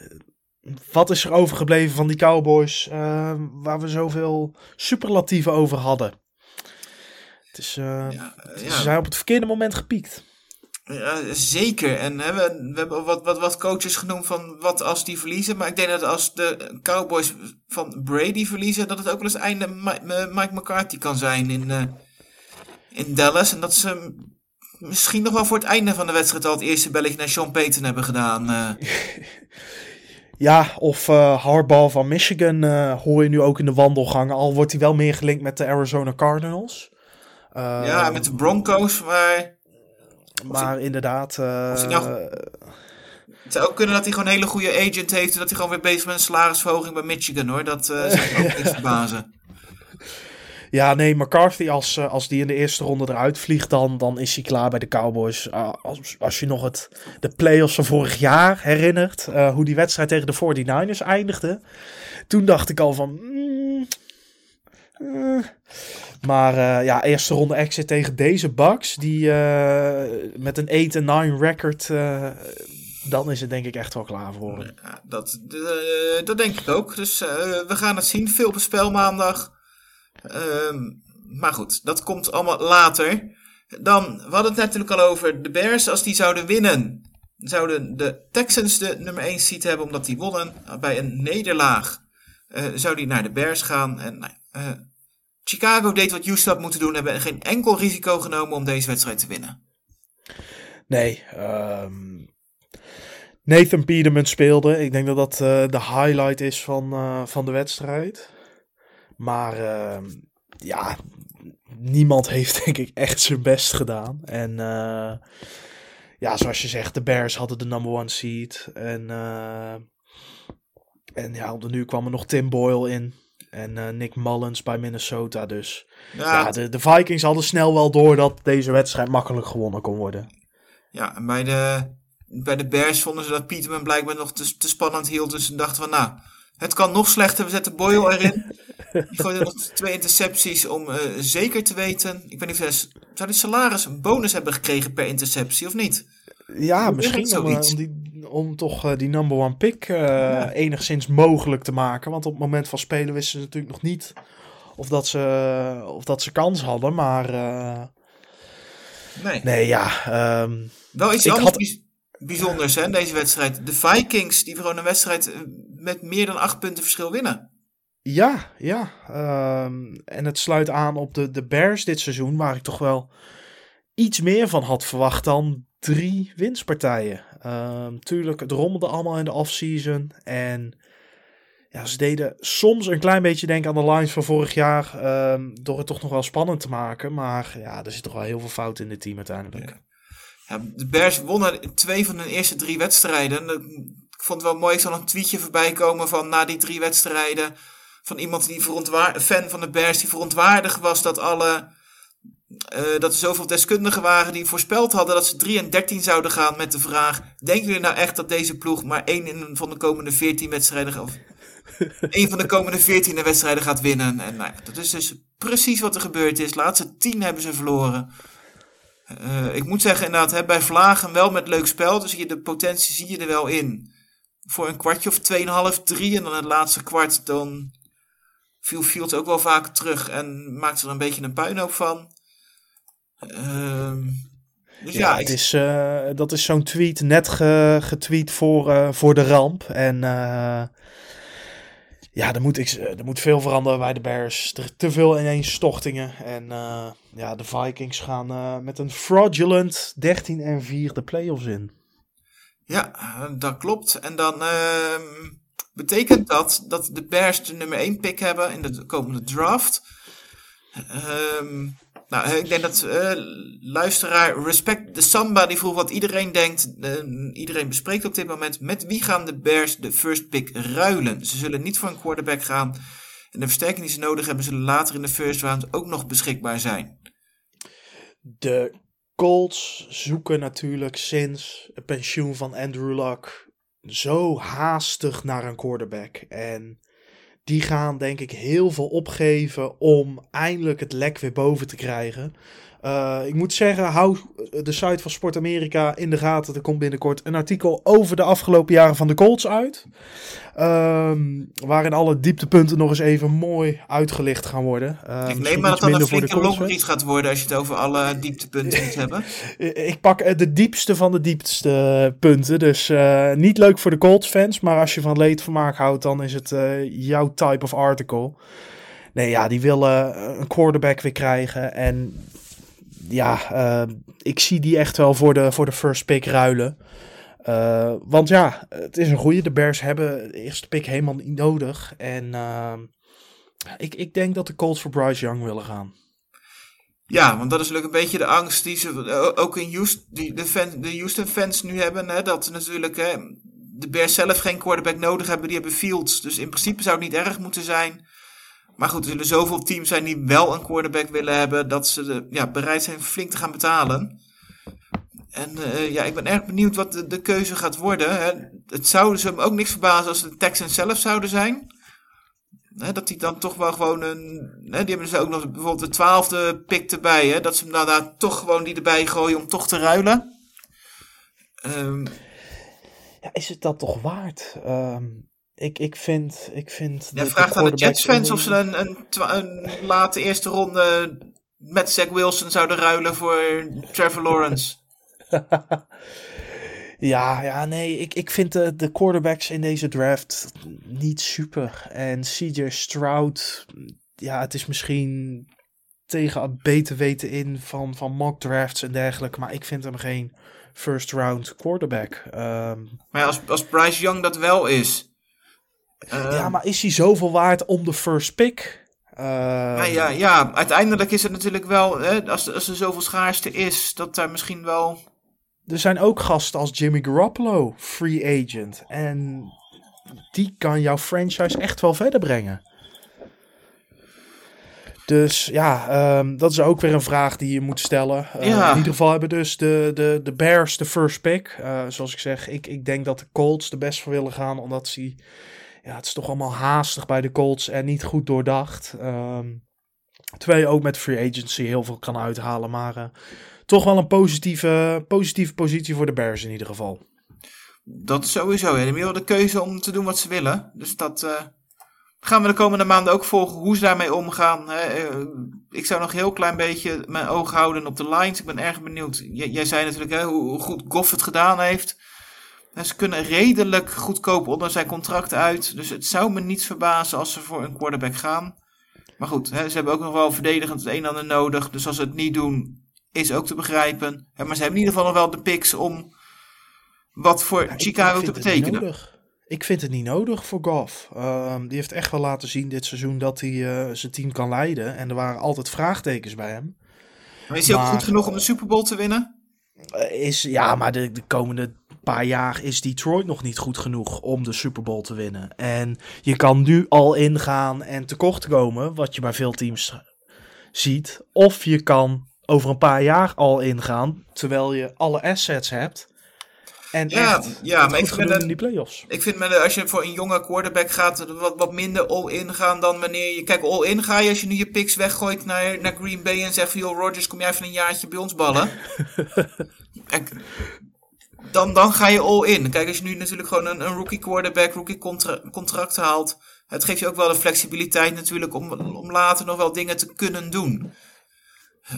B: wat is er overgebleven van die Cowboys uh, waar we zoveel superlatieven over hadden? Het is, uh, ja, ja. Ze zijn op het verkeerde moment gepiekt.
A: Ja, zeker. En hè, we, we hebben wat, wat, wat coaches genoemd van wat als die verliezen. Maar ik denk dat als de Cowboys van Brady verliezen, dat het ook wel eens einde Mike McCarthy kan zijn in, uh, in Dallas. En dat ze misschien nog wel voor het einde van de wedstrijd al het eerste belletje naar Sean Payton hebben gedaan. Uh. (laughs)
B: Ja, of uh, Harbaugh van Michigan uh, hoor je nu ook in de wandelgangen. Al wordt hij wel meer gelinkt met de Arizona Cardinals.
A: Ja, met de Broncos, maar...
B: Maar inderdaad... Nou,
A: het zou ook kunnen dat hij gewoon een hele goede agent heeft... en dat hij gewoon weer bezig is met een salarisverhoging bij Michigan, hoor. Dat zou ook niet verbazen. (laughs)
B: Ja, nee, McCarthy, als, als die in de eerste ronde eruit vliegt, dan, dan is hij klaar bij de Cowboys. Uh, als, als je nog het, de playoffs van vorig jaar herinnert, uh, hoe die wedstrijd tegen de 49ers eindigde. Toen dacht ik al van... Mm, uh. Maar ja, eerste ronde exit tegen deze Bucks, die met een 8-9 record, dan is het denk ik echt wel klaar voor
A: Ja, dat, dat denk ik ook. Dus we gaan het zien. Veel op het spel maandag. Um, maar goed, dat komt allemaal later. Dan, we hadden het natuurlijk al over de Bears. Als die zouden winnen, zouden de Texans de nummer 1 seat hebben omdat die wonnen. Bij een nederlaag zou die naar de Bears gaan. En, nou, Chicago deed wat Houston had moeten doen. Hebben geen enkel risico genomen om deze wedstrijd te winnen.
B: Nee, um, Nathan Peterman speelde. Ik denk dat dat uh, de highlight is van, van de wedstrijd. Maar uh, ja, niemand heeft denk ik echt zijn best gedaan. En uh, ja, zoals je zegt, de Bears hadden de number one seed. En, en ja, nu kwam er nog Tim Boyle in. En Nick Mullins bij Minnesota. Dus ja, ja de, de, Vikings hadden snel wel door dat deze wedstrijd makkelijk gewonnen kon worden.
A: Ja, en bij de, bij de Bears vonden ze dat Peterman blijkbaar nog te, te spannend hield. Dus ze dachten van nou, het kan nog slechter. We zetten Boyle erin. (laughs) Die gooide nog twee intercepties om uh, zeker te weten. Ik weet niet of zou die salaris een bonus hebben gekregen per interceptie of niet?
B: Ja, misschien om, om, die, om toch eh, die number one pick eh, enigszins mogelijk te maken. Want op het moment van spelen wisten ze natuurlijk nog niet of dat ze, of dat ze kans hadden. Maar eh,
A: Nee.
B: nee, ja. ehm,
A: Wel iets anders
B: had-
A: bijzonders hè, deze wedstrijd. De Vikings, die gewoon een wedstrijd met meer dan acht punten verschil winnen.
B: Ja, ja. ehm, en het sluit aan op de, de Bears dit seizoen, waar ik toch wel iets meer van had verwacht dan drie winstpartijen. Ehm, tuurlijk, het rommelde allemaal in de offseason. En ja, ze deden soms een klein beetje denken aan de lines van vorig jaar. ehm, door het toch nog wel spannend te maken. Maar ja, er zit toch wel heel veel fout in het team uiteindelijk.
A: Ja, de Bears wonnen twee van hun eerste drie wedstrijden. Ik vond het wel mooi, ik zag een tweetje voorbij komen van na die drie wedstrijden. Van iemand die verontwaar, een fan van de Bears die verontwaardigd was dat alle. Eh, dat er zoveel deskundigen waren die voorspeld hadden dat ze 3 en 13 zouden gaan met de vraag: Denken jullie nou echt dat deze ploeg maar één in van de komende 14 wedstrijden gaat- of (laughs) één van de komende 14 wedstrijden gaat winnen? En nou ja, dat is dus precies wat er gebeurd is. De laatste 10 hebben ze verloren. Eh, ik moet zeggen, inderdaad, hè, bij Vlagen wel met leuk spel. Dus je, de potentie zie je er wel in. Voor een kwartje of 2,5, 3. En dan het laatste kwart, dan viel Fields ook wel vaak terug. En maakte er een beetje een puinhoop van. Ehm, dus ja,
B: Ja,
A: ik-
B: het is, eh, dat is zo'n tweet net ge- getweet voor, eh, voor de ramp. En eh, ja, er moet, ik, er moet veel veranderen bij de Bears. Er te veel ineenstortingen. En eh, ja, de Vikings gaan met een fraudulent 13 en 4 de playoffs in.
A: Ja, dat klopt. En dan ehm, betekent dat dat de Bears de nummer 1 pick hebben in de komende draft. Ehm, nou, ik denk dat eh, luisteraar Respect de Samba die vroeg wat iedereen denkt. eh, iedereen bespreekt op dit moment. Met wie gaan de Bears de first pick ruilen? Ze zullen niet voor een quarterback gaan. En de versterking die ze nodig hebben zullen later in de first round ook nog beschikbaar zijn.
B: De Colts zoeken natuurlijk sinds het pensioen van Andrew Luck zo haastig naar een quarterback. En die gaan denk ik heel veel opgeven om eindelijk het lek weer boven te krijgen. Eh, ik moet zeggen, hou de site van Sport Amerika in de gaten. Er komt binnenkort een artikel over de afgelopen jaren van de Colts uit. Ehm, waarin alle dieptepunten nog eens even mooi uitgelicht gaan worden. Eh,
A: ik
B: misschien
A: neem maar dat dat een flinke longread gaat worden als je het over alle dieptepunten moet hebben. (laughs)
B: Ik pak eh, de diepste van de diepste punten. Dus eh, niet leuk voor de Colts fans. Maar als je van leedvermaak houdt, dan is het jouw type of article. Nee, ja, die willen een quarterback weer krijgen. En ja, eh, ik zie die echt wel voor de, voor de first pick ruilen. Eh, want ja, het is een goede. De Bears hebben de eerste pick helemaal niet nodig. En eh, ik, ik denk dat de Colts voor Bryce Young willen gaan.
A: Ja, want dat is natuurlijk een beetje de angst die ze eh, ook in Houston, die de, Houston fans nu hebben. Hè, dat ze natuurlijk de Bears zelf geen quarterback nodig hebben. Die hebben Fields. Dus in principe zou het niet erg moeten zijn. Maar goed, er zullen zoveel teams zijn die wel een quarterback willen hebben. Dat ze ja, bereid zijn flink te gaan betalen. En eh, ja, ik ben erg benieuwd wat de, keuze gaat worden. Hè. Het zou ze hem ook niks verbazen als de Texans zelf zouden zijn. Hè, dat die dan toch wel gewoon een. Hè, die hebben dus ook nog bijvoorbeeld de twaalfde pick erbij. Hè, dat ze hem daar toch gewoon die erbij gooien om toch te ruilen. Ehm,
B: Ja, is het dat toch waard? Ehm, ik, ik vind. Ik vind
A: ja,
B: de-
A: vraag aan de Jets-fans of ze een, een, een late eerste ronde met Zach Wilson zouden ruilen voor Trevor Lawrence. (laughs)
B: Ja, ja, nee, ik, ik vind de, de quarterbacks in deze draft niet super. En CJ Stroud, ja, het is misschien tegen het beter weten in van, van mock drafts en dergelijke. Maar ik vind hem geen first round quarterback. Ehm,
A: Maar ja, als, als Bryce Young dat wel is. Ehm,
B: ja, maar is hij zoveel waard om de first pick? Ehm,
A: Ja, ja, ja, uiteindelijk is het natuurlijk wel, hè, als, als er zoveel schaarste is, dat daar misschien wel.
B: Er zijn ook gasten als Jimmy Garoppolo, free agent. En die kan jouw franchise echt wel verder brengen. Dus ja, ehm, dat is ook weer een vraag die je moet stellen.
A: Ja.
B: In ieder geval hebben dus de, de, de Bears de first pick. Eh, zoals ik zeg, ik, ik denk dat de Colts de best voor willen gaan. Omdat ze... Ja, het is toch allemaal haastig bij de Colts en niet goed doordacht. Terwijl je ook met free agency heel veel kan uithalen. Maar eh, toch wel een positieve, positieve positie voor de Bears in ieder geval.
A: Dat sowieso. Hebben wel de keuze om te doen wat ze willen. Dus dat eh, gaan we de komende maanden ook volgen. Hoe ze daarmee omgaan. Eh, ik zou nog een heel klein beetje mijn oog houden op de lines. Ik ben erg benieuwd. Jij zei natuurlijk hè, hoe goed Goff het gedaan heeft. Ze kunnen redelijk goedkoop onder zijn contract uit. Dus het zou me niets verbazen als ze voor een quarterback gaan. Maar goed, hè, ze hebben ook nog wel verdedigend het een en ander nodig. Dus als ze het niet doen, is ook te begrijpen. Hè, maar ze hebben in ieder geval nog wel de picks om wat voor Chicago te
B: niet
A: betekenen.
B: nodig. Ik vind het niet nodig voor Goff. Ehm, die heeft echt wel laten zien dit seizoen dat hij eh, zijn team kan leiden. En er waren altijd vraagtekens bij hem.
A: Maar is hij ook goed genoeg om de Super Bowl te winnen?
B: Eh, is, ja, maar de, de komende paar jaar is Detroit nog niet goed genoeg om de Super Bowl te winnen. En je kan nu al ingaan en tekort komen, wat je bij veel teams ziet. Of je kan over een paar jaar al ingaan, terwijl je alle assets hebt. En
A: Ja,
B: echt
A: ja, maar ik vind het-
B: in die playoffs.
A: Ik vind als je voor een jonge quarterback gaat, wat, wat minder all-in gaan dan wanneer je... Kijk, all-in ga je als je nu je picks weggooit naar, naar Green Bay en zegt van... Joh, Rodgers, kom jij even een jaartje bij ons ballen? (laughs) dan, dan ga je all-in. Kijk, als je nu natuurlijk gewoon een, een rookie quarterback, rookie contra contract haalt... Het geeft je ook wel de flexibiliteit natuurlijk om, om later nog wel dingen te kunnen doen.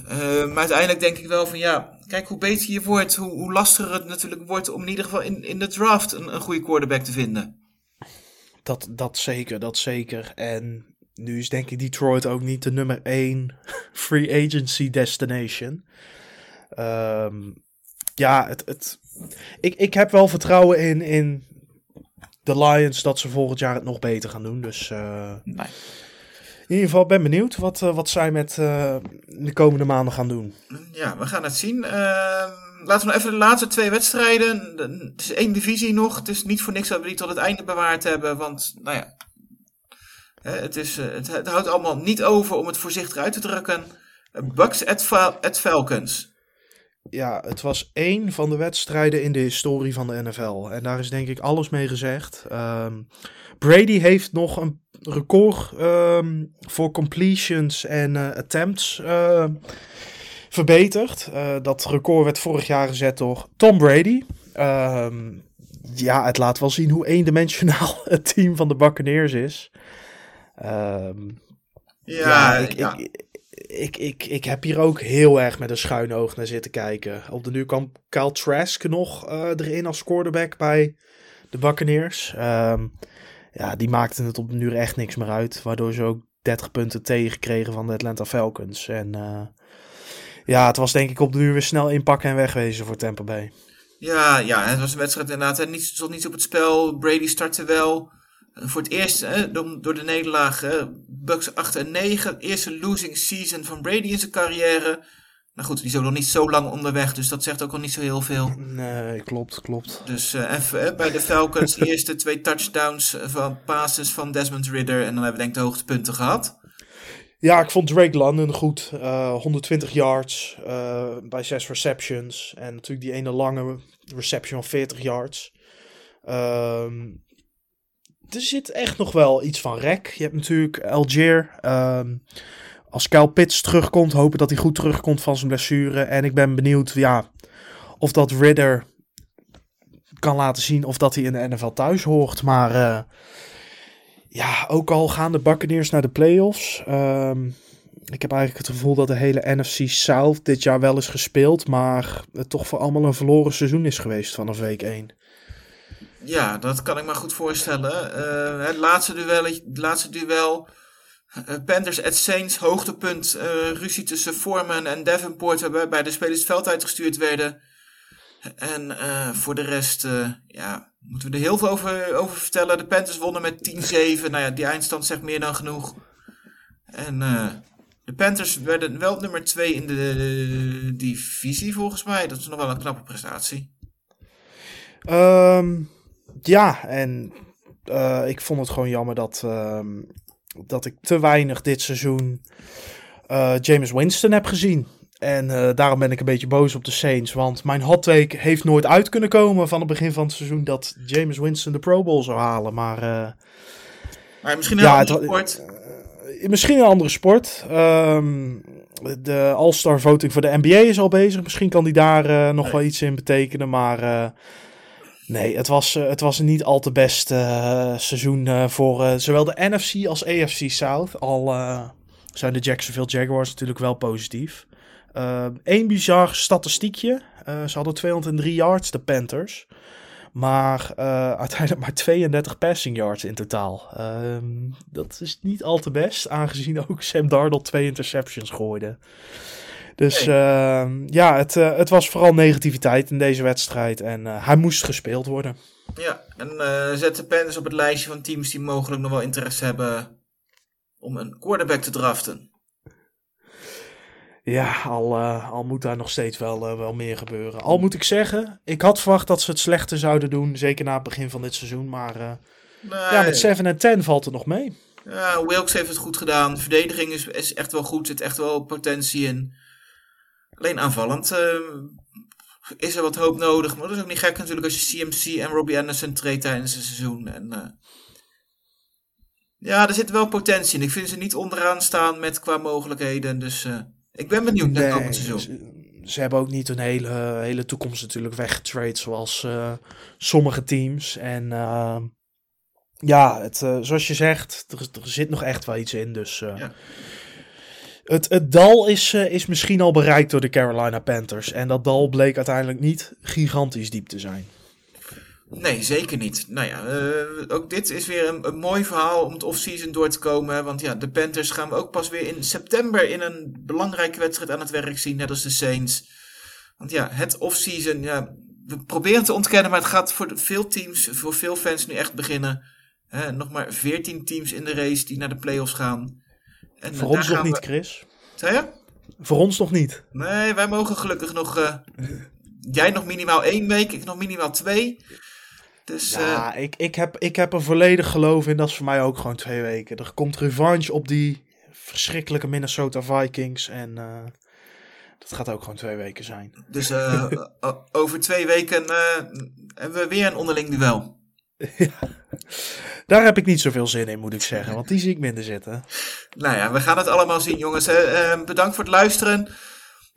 A: Eh, maar uiteindelijk denk ik wel van ja, kijk hoe beter je wordt, hoe, hoe lastiger het natuurlijk wordt om in ieder geval in, in de draft een, een goede quarterback te vinden.
B: Dat, dat zeker, dat zeker. En nu is denk ik Detroit ook niet de nummer 1 (laughs) free agency destination. Ehm, ja, het, het, ik, ik heb wel vertrouwen in, in de Lions dat ze volgend jaar het nog beter gaan doen. Dus eh,
A: Nee.
B: in ieder geval ben benieuwd wat, eh, wat zij met eh, de komende maanden gaan doen.
A: Ja, we gaan het zien. Ehm, laten we nog even de laatste twee wedstrijden. De- Het is één divisie nog. Het is niet voor niks dat we die tot het einde bewaard hebben. Want, nou ja. hè, Het, is, het, het houdt allemaal niet over om het voorzichtig uit te drukken. Bucks at, Fal- at Falcons.
B: Ja, het was één van de wedstrijden in de historie van de NFL. En daar is denk ik alles mee gezegd. Ehm, Brady heeft nog een record ehm, voor completions en eh, attempts eh, verbeterd. Eh, dat record werd vorig jaar gezet door Tom Brady. Ehm, ja, het laat wel zien hoe eendimensionaal (laughs) het team van de Buccaneers is.
A: Ja,
B: ik,
A: ja.
B: Ik, ik, ik, ik heb hier ook heel erg met een schuin oog naar zitten kijken. Op de nu kwam Kyle Trask nog eh, erin als quarterback bij de Buccaneers. Ehm, ja, die maakte het op de nu echt niks meer uit. Waardoor ze ook 30 punten tegenkregen van de Atlanta Falcons. En eh, ja, het was denk ik op de nu weer snel inpakken en wegwezen voor Tampa Bay.
A: Ja, ja, het was een wedstrijd inderdaad. hè, Niets, stond niets op het spel. Brady startte wel. Eh, Voor het eerst hè, door, door de nederlaag. hè, Bucks 8 en 9. Eerste losing season van Brady in zijn carrière. Nou goed, die is ook nog niet zo lang onderweg. Dus dat zegt ook al niet zo heel veel.
B: Nee, klopt, klopt.
A: Dus eh, even hè, bij de Falcons. de (laughs) eerste twee touchdowns van passes van Desmond Ridder. En dan hebben we denk ik de hoogtepunten gehad.
B: Ja, ik vond Drake London goed. Eh, 120 yards eh, bij 6 receptions. En natuurlijk die ene lange reception van 40 yards. Ehm, er zit echt nog wel iets van rek. Je hebt natuurlijk Algier. Ehm, als Kyle Pitts terugkomt, hopen dat hij goed terugkomt van zijn blessure. En ik ben benieuwd ja, of dat Ridder kan laten zien of dat hij in de NFL thuis hoort. Maar eh, ja, ook al gaan de Buccaneers naar de playoffs. ehm, ik heb eigenlijk het gevoel dat de hele NFC South dit jaar wel is gespeeld. Maar het toch voor allemaal een verloren seizoen is geweest vanaf week 1.
A: Ja, dat kan ik me goed voorstellen. Eh, het laatste duel, het laatste duel eh, Panthers at Saints, hoogtepunt, eh, ruzie tussen Foreman en Davenport, waarbij bij de spelers het veld uitgestuurd werden. En voor de rest, ja, moeten we er heel veel over, over vertellen. De Panthers wonnen met 10-7. Nou ja, die eindstand zegt meer dan genoeg. En de Panthers werden wel nummer 2 in de divisie, volgens mij. Dat is nog wel een knappe prestatie.
B: Ehm, ja, en eh, ik vond het gewoon jammer dat, ehm, dat ik te weinig dit seizoen eh, James Winston heb gezien. En eh, daarom ben ik een beetje boos op de Saints. Want mijn hot take heeft nooit uit kunnen komen van het begin van het seizoen dat James Winston de Pro Bowl zou halen. Maar
A: Maar misschien een
B: Ja,
A: ander
B: het wa-
A: sport.
B: misschien een andere sport. Ehm, de All-Star voting voor de NBA is al bezig. Misschien kan die daar nog wel iets in betekenen. Maar Nee, het was, eh, het was niet al te best eh, seizoen eh, voor zowel de NFC als AFC South. Al zijn de Jacksonville Jaguars natuurlijk wel positief. Eén bizar statistiekje. Ze hadden 203 yards, de Panthers. Maar uiteindelijk maar 32 passing yards in totaal. Ehm, dat is niet al te best, aangezien ook Sam Darnold twee interceptions gooide. Dus ehm, ja, het, eh, het was vooral negativiteit in deze wedstrijd. En eh, hij moest gespeeld worden.
A: Ja, en eh zet de Panthers op het lijstje van teams die mogelijk nog wel interesse hebben om een quarterback te draften.
B: Ja, al, al moet daar nog steeds wel, wel meer gebeuren. Al moet ik zeggen, ik had verwacht dat ze het slechter zouden doen. Zeker na het begin van dit seizoen. Maar
A: Nee,
B: ja, met 7 en 10 valt het nog mee.
A: ja, Wilkes heeft het goed gedaan. De verdediging is, is echt wel goed, zit echt wel potentie in. Alleen aanvallend eh, is er wat hoop nodig. Maar dat is ook niet gek natuurlijk als je CMC en Robbie Anderson treedt tijdens het seizoen. En, eh, ja, er zit wel potentie in. Ik vind ze niet onderaan staan met qua mogelijkheden. Dus eh, ik ben benieuwd naar het komend seizoen.
B: ze, hebben ook niet een hele, hele toekomst natuurlijk weggetrade zoals eh, sommige teams. En eh, ja, het, zoals je zegt, er, er zit nog echt wel iets in. Dus
A: Ja.
B: Het, het dal is, eh, is misschien al bereikt door de Carolina Panthers. En dat dal bleek uiteindelijk niet gigantisch diep te zijn.
A: Nee, zeker niet. Nou ja, eh, ook dit is weer een, mooi verhaal om het offseason door te komen. Want ja, de Panthers gaan we ook pas weer in september in een belangrijke wedstrijd aan het werk zien, net als de Saints. Want ja, het offseason, ja, we proberen te ontkennen, maar het gaat voor veel teams, voor veel fans nu echt beginnen. Nog maar 14 teams in de race die naar de playoffs gaan. En,
B: Voor
A: eh,
B: ons
A: daar
B: nog niet, Chris.
A: Zei je?
B: Voor ons nog niet.
A: Nee, wij mogen gelukkig nog. eh, jij nog minimaal één week, ik nog minimaal twee. Dus eh,
B: Ja, ik, ik, heb, ik heb er volledig geloof in. Dat is voor mij ook gewoon twee weken. Er komt revanche op die verschrikkelijke Minnesota Vikings. En eh, dat gaat ook gewoon twee weken zijn.
A: Dus eh, (laughs) over twee weken eh, hebben we weer een onderling duel. (laughs)
B: Daar heb ik niet zoveel zin in, moet ik zeggen. Want die zie ik minder zitten.
A: Nou ja, we gaan het allemaal zien, jongens. Eh, eh, bedankt voor het luisteren.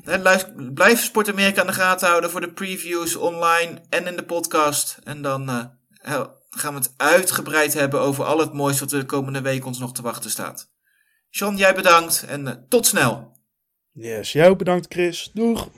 A: Eh, luister, blijf Sport Amerika aan de gaten houden voor de previews online en in de podcast. En dan eh, gaan we het uitgebreid hebben over al het moois wat er de komende week ons nog te wachten staat. Sean, jij bedankt en tot snel.
B: Yes, jou bedankt Chris. Doeg!